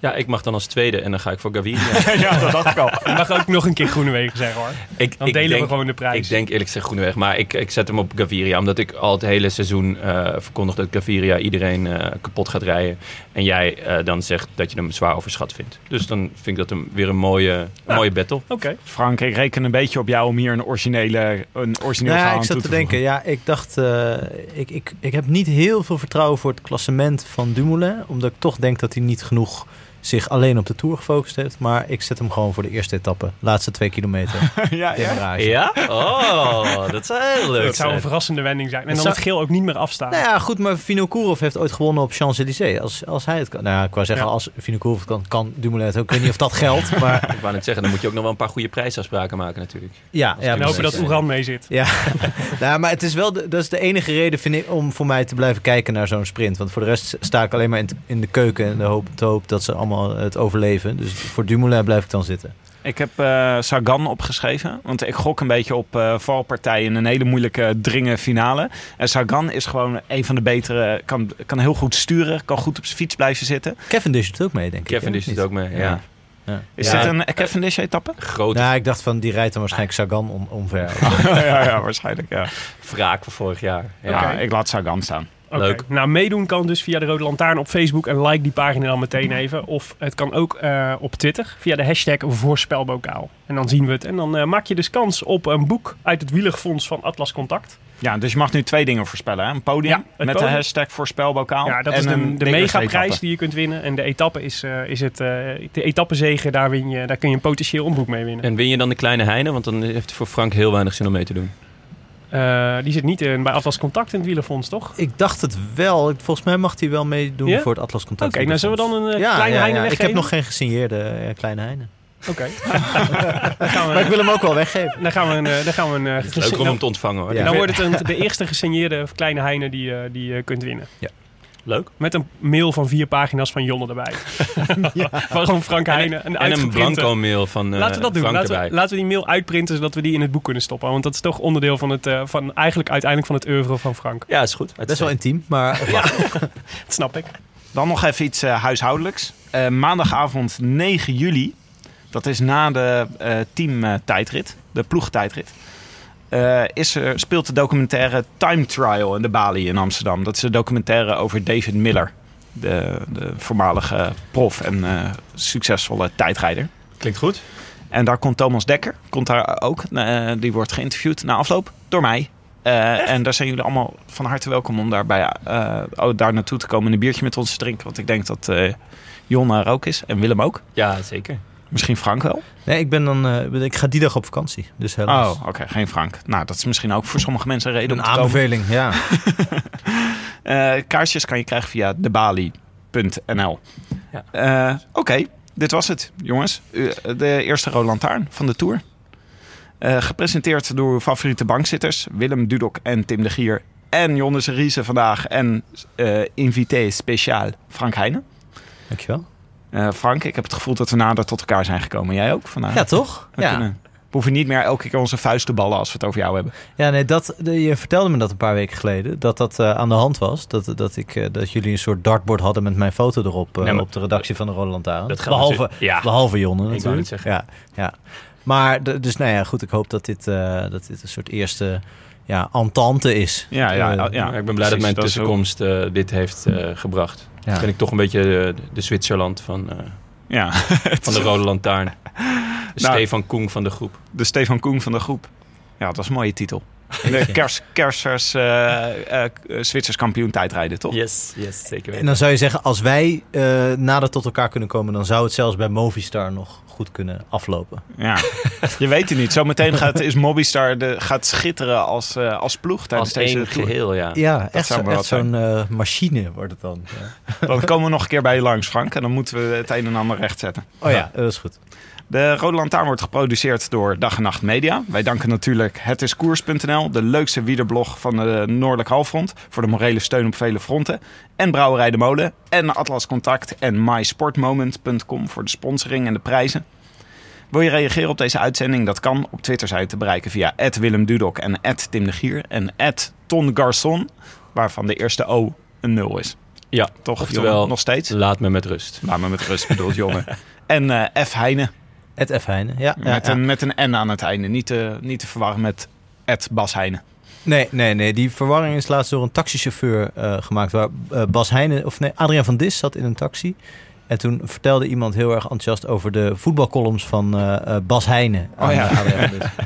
Ja, ik mag dan als tweede en dan ga ik voor Gaviria. ja, dat dacht ik al. Je mag ook nog een keer Groenewegen zeggen hoor. ik, Dan ik delen denk, we gewoon de prijs. Ik denk eerlijk gezegd Groeneweg, maar ik, ik zet hem op Gaviria. Omdat ik al het hele seizoen eh verkondig dat Gaviria iedereen eh, kapot gaat rijden. En jij eh, dan zegt dat je hem zwaar overschat vindt. Dus dan vind ik dat hem weer een mooie, een Ja. mooie battle. Oké. Frank, ik reken een beetje op jou om hier een originele, een origineel Nou ja, verhaal ik zat toe te te denken, voegen. ja, ik dacht, eh, ik, ik, ik heb niet heel veel vertrouwen voor het klassement van Dumoulin. Omdat ik toch denk dat hij niet genoeg zich alleen op de Tour gefocust heeft. Maar ik zet hem gewoon voor de eerste etappe. Laatste twee kilometer. ja, ja. Ja? Oh, dat zou heel leuk Dat zou een verrassende wending zijn. En Dat dan zou- het geel ook niet meer afstaan. Nou ja, goed, maar Vinokourov heeft ooit gewonnen op Champs-Élysées. Als, als hij het kan. Nou ja, ik wou zeggen, Ja. als Vinokourov het kan, kan Dumoulin het ook. Ik weet niet of dat geldt, maar Ik wou net zeggen, dan moet je ook nog wel een paar goede prijsafspraken maken natuurlijk. ja. ja en hopen dat. Oeran mee zit. Ja, nou, maar het is wel de, dat is de enige reden vind ik, om voor mij te blijven kijken naar zo'n sprint. Want voor de rest sta ik alleen maar in, in de keuken en de hoop, te hoop dat ze allemaal het overleven. Dus voor Dumoulin blijf ik dan zitten. Ik heb eh, Sagan opgeschreven. Want ik gok een beetje op eh valpartijen in een hele moeilijke dringen finale. En Sagan is gewoon een van de betere. Kan, kan heel goed sturen. Kan goed op zijn fiets blijven zitten. Cavendish doet ook mee, denk ik. Kevin is het Niet? ook mee, ja. Ja. Ja. Is Ja. dit een Cavendish-etappe? Grote Nou, ik dacht van die rijdt dan waarschijnlijk Sagan om, omver. ja, ja, waarschijnlijk. Ja. wraak van vorig jaar. Ja. Ja, ik laat Sagan staan. Oké. Leuk. Nou, meedoen kan dus via de Rode Lantaarn op Facebook en like die pagina dan meteen even. Of het kan ook eh, op Twitter via de hashtag voorspelbokaal. En dan zien we het. En dan eh, maak je dus kans op een boek uit het wielerfonds van Atlas Contact. Ja, dus je mag nu twee dingen voorspellen. Hè? Een podium Ja, met podium. de hashtag voorspelbokaal. Ja, dat en is de, een de megaprijs die je kunt winnen. En de etappe is, eh, is het, eh, de etappezege, daar, win je, daar kun je een potentieel omboek mee winnen. En win je dan de kleine Heine? Want dan heeft het voor Frank heel weinig zin om mee te doen. Eh, die zit niet in, bij Atlas Contact in het wielerfonds, toch? ik dacht het wel. Volgens mij mag hij wel meedoen Ja? voor het Atlas Contact. Oké, nou zullen we dan een eh, ja, kleine ja, Heine ja. Ik heb nog geen gesigneerde eh, kleine Heine. Oké. dan gaan we, Maar ik wil hem ook wel weggeven. dan gaan we een... Dan gaan we een leuk om hem te ontvangen hoor. Ja. Dan wordt het een, de eerste gesigneerde kleine Heine die, die je kunt winnen. Leuk. Met een mail van vier pagina's van Jonne erbij. Waarom Frank Heijnen een En een blanco mail van eh Laten we dat doen. Frank Laten erbij. we, laten we die mail uitprinten zodat we die in het boek kunnen stoppen. Want dat is toch onderdeel van het, eh, van eigenlijk uiteindelijk van het oeuvre van Frank. Ja, is goed. Best wel intiem, maar Dat snap ik. Dan nog even iets eh, huishoudelijks. Eh, maandagavond 9 juli, dat is na de eh teamtijdrit, de ploegtijdrit, eh, is er, speelt de documentaire Time Trial in de Bali in Amsterdam. Dat is een documentaire over David Miller, de, de voormalige prof en eh, succesvolle tijdrijder. Klinkt goed. En daar komt Thomas Dekker, komt daar ook. Eh, die wordt geïnterviewd na afloop door mij. En daar zijn jullie allemaal van harte welkom om daarbij, oh, daar naartoe te komen en een biertje met ons te drinken. Want ik denk dat Jon er ook is en Willem ook. Ja, zeker. Misschien Frank wel. nee, ik, ben dan, eh, ik ga die dag op vakantie. Dus helaas. Oh, oké, geen Frank. Nou, dat is misschien ook voor sommige mensen een reden een om te komen. aanbeveling, ja. Eh, kaartjes kan je krijgen via debali.nl. Ja. Eh, Oké, dit was het, jongens. De eerste Roland Lantaarn van de Tour. Gepresenteerd door uw favoriete bankzitters. Willem Dudok en Tim de Gier. En Jonnes Riese vandaag. En invité speciaal Frank Heijnen. Dankjewel. Eh, Frank, ik heb het gevoel dat we nader tot elkaar zijn gekomen. Jij ook vandaag? Ja, toch? We, Ja. kunnen- we hoeven niet meer elke keer onze vuist te ballen als we het over jou hebben. Ja, nee, dat, je vertelde me dat een paar weken geleden. Dat dat eh, aan de hand was. Dat, dat, ik, eh, dat jullie een soort dartboard hadden met mijn foto erop. Nee, maar- op de redactie van de Roland Lantaarn. Behalve, ja. behalve Jonne wou natuurlijk. net zeggen. Ja, ja. Maar dus nou ja, goed. Ik hoop dat dit, eh, dat dit een soort eerste ja, entente is. Ja, ja, ja. Ja, ik ben blij precies, dat mijn tussenkomst dit heeft eh, gebracht. Ja. Ben ik toch een beetje de, de Zwitserland van, eh, Ja, van de Rode Lantaarn. De Nou, Stefan Koen van de groep. de Stefan Koen van de groep. Ja, dat was een mooie titel. De kers, kersers, eh, eh, Zwitsers kampioen tijdrijden, toch? Yes, yes, zeker En dan zou je zeggen, als wij eh, nader tot elkaar kunnen komen, dan zou het zelfs bij Movistar nog goed kunnen aflopen. Ja, je weet het niet. Zometeen gaat, is Mobistar de, gaat schitteren als, eh, als ploeg tijdens Als deze tour. geheel, ja. Ja, echt, zou zo- maar echt wat zo'n eh, machine wordt het dan. Ja. Dan komen we nog een keer bij je langs, Frank. En dan moeten we het een en ander rechtzetten. Oh ja, dat is goed. De Rode Lantaarn wordt geproduceerd door Dag en Nacht Media. Wij danken natuurlijk hetiskoers.nl, de leukste wielerblog van de Noordelijk Halfrond, voor de morele steun op vele fronten. En Brouwerij de Molen en Atlas Contact en mysportmoment.com voor de sponsoring en de prijzen. Wil je reageren op deze uitzending? Dat kan. Op Twitter zijn te bereiken via Willem Dudok en Tim de Gier en Ton Garçon, waarvan de eerste O een nul is. Ja, Toch, Oftewel-? Nog steeds? Laat me met rust. Laat me met rust, bedoelt Jonne. En eh, F. Heijnen. Het F. Heijnen, ja. Met, ja. Een, met een N aan het einde. Niet te, niet te verwarren met Ed Bas Heijnen. Nee, nee, nee. Die verwarring is laatst door een taxichauffeur eh, gemaakt. Waar eh, Bas Heijnen, of nee, Adriaan van Dis zat in een taxi. En toen vertelde iemand heel erg enthousiast over de voetbalcolumns van eh, eh, Bas Heijnen. Oh ja. aan, Adriaan van Dis.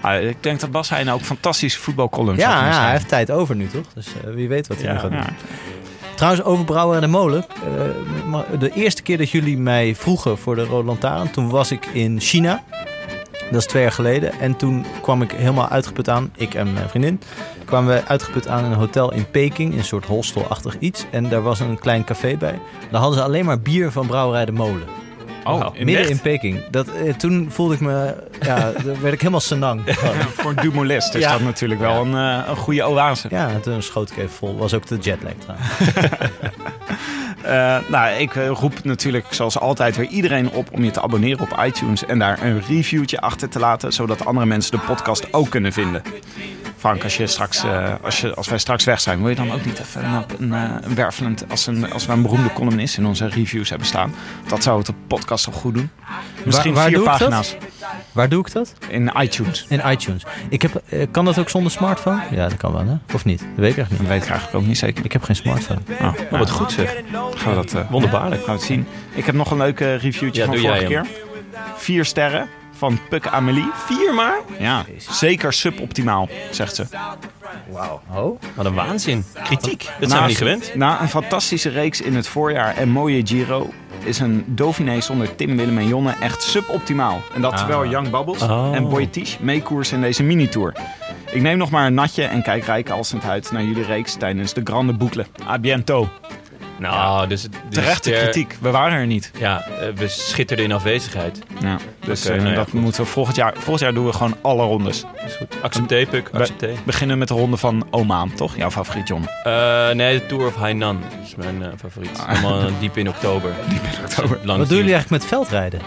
Ah, ik denk dat Bas Heijnen ook fantastische voetbalcolumns had ja, ja, hij heeft tijd over nu, toch? Dus wie weet wat hij Ja, nog gaat doen. Trouwens, over Brouwer en de Molen. eh, de eerste keer dat jullie mij vroegen voor de Rode Lantaarn... toen was ik in China. Dat is twee jaar geleden. En toen kwam ik helemaal uitgeput aan. Ik en mijn vriendin kwamen we uitgeput aan in een hotel in Peking. In een soort hostelachtig iets. En daar was een klein café bij. Daar hadden ze alleen maar bier van Brouwerij de Molen. Oh, in Midden echt? in Peking. Dat, eh, toen voelde ik me... Ja, werd ik helemaal senang. Voor een Dumoulist is dat natuurlijk wel een, eh, een goede oase. Ja, en toen schoot ik even vol. Was ook de jetlag trouwens. Eh, nou, ik roep natuurlijk zoals altijd weer iedereen op om je te abonneren op iTunes en daar een reviewtje achter te laten, zodat andere mensen de podcast ook kunnen vinden. Frank, als, je straks, eh, als, je, als wij straks weg zijn, wil je dan ook niet even een, een, een wervelend, als, een, als we een beroemde columnist in onze reviews hebben staan? Dat zou het de podcast toch goed doen? Misschien waar vier doe ik dat? pagina's Waar doe ik dat? in iTunes. In iTunes. Ik heb, eh, kan dat ook zonder smartphone? Ja, dat kan wel, hè? Of niet? Dat weet ik echt Dat niet. weet ik eigenlijk ook niet zeker. Ik heb geen smartphone. Oh, Oh, wat goed zeg. Gaan we dat eh, Wonderbaarlijk. gaan we het zien. Ik heb nog een leuk eh, reviewtje Ja, van doe vorige jij keer. hem. Vier sterren van Puk Amelie. Vier maar? Ja, zeker suboptimaal, zegt ze. Oh? Wat een waanzin. Kritiek. Dat zijn Na- we niet gewend. Na een fantastische reeks in het voorjaar en mooie Giro... is een Dauphiné zonder Tim, Willem en Jonne echt suboptimaal. En dat terwijl Young Bubbles Oh. en Boy Tisch meekoersen in deze minitour. Ik neem nog maar een natje en kijk rijkalsend uit naar jullie reeks tijdens de Grande Boucle. A biento. Nou, dus... het- dus Terechte ster- kritiek. We waren er niet. Ja, eh, we schitterden in afwezigheid. Ja. Dus Oké, eh, nou ja, dat goed. moeten we volgend jaar... Volgend jaar doen we gewoon alle rondes. Is goed. Accepteer, Puk. We Accepteer. beginnen met de ronde van Oman, toch? Jouw favoriet, John. Eh, nee, de Tour of Hainan is mijn eh, favoriet. Helemaal diep in oktober. Diep in oktober. Wat doen jullie eigenlijk met veldrijden?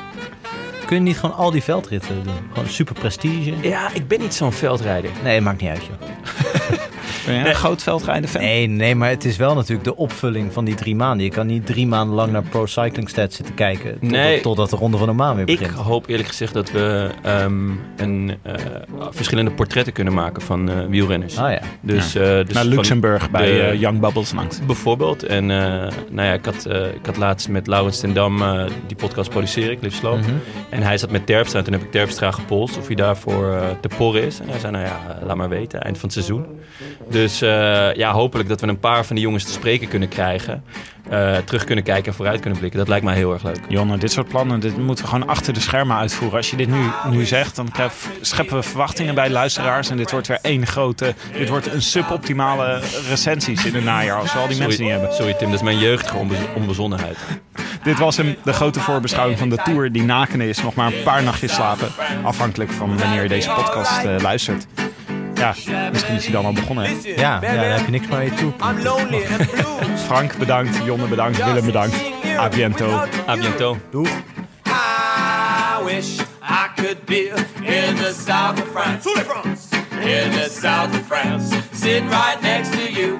Kun je niet gewoon al die veldritten doen? Gewoon super prestige? Ja, ik ben niet zo'n veldrijder. Nee, maakt niet uit, joh. Ben een groot veldrijden fan? Nee, nee, maar het is wel natuurlijk de opvulling van die drie maanden. Je kan niet drie maanden lang naar Pro Cycling Stats zitten kijken. Totdat, Nee. totdat de Ronde van de Maan weer Ik begint. hoop eerlijk gezegd dat we ehm, een, eh, verschillende portretten kunnen maken van eh, wielrenners. Ah ja. Dus, Ja. eh, dus Naar van Luxemburg bij de- Young Bubbles langs. Bijvoorbeeld. En eh, nou ja, ik had, ik had laatst met Laurens ten Dam eh, die podcast produceer ik, Slow. Mhm. En hij zat met Terpstra en toen heb ik Terpstra gepolst of hij daarvoor te porren is. En hij zei, nou ja, laat maar weten, eind van het seizoen. Dus eh, ja, hopelijk dat we een paar van die jongens te spreken kunnen krijgen. Eh, terug kunnen kijken en vooruit kunnen blikken. Dat lijkt mij heel erg leuk. Jonne, dit soort plannen dit moeten we gewoon achter de schermen uitvoeren. Als je dit nu, nu zegt, dan krijg- scheppen we verwachtingen bij luisteraars. En dit wordt weer één grote... Dit wordt een suboptimale recensies in het najaar als we al die Sorry, mensen niet hebben. Sorry Tim, dat is mijn jeugdige onbe- onbezonnenheid. Dit was hem, de grote voorbeschouwing van de Tour die naken is. Nog maar een paar nachtjes slapen. Afhankelijk van wanneer je deze podcast eh, luistert. Ja, misschien is hij dan al begonnen. hè? Ja, ja, dan heb je niks meer aan je toe. Frank bedankt, Jonne bedankt, Willem bedankt. A biento. A biento. I wish I could be in the south of France. In the south of France. Sitting right next to you.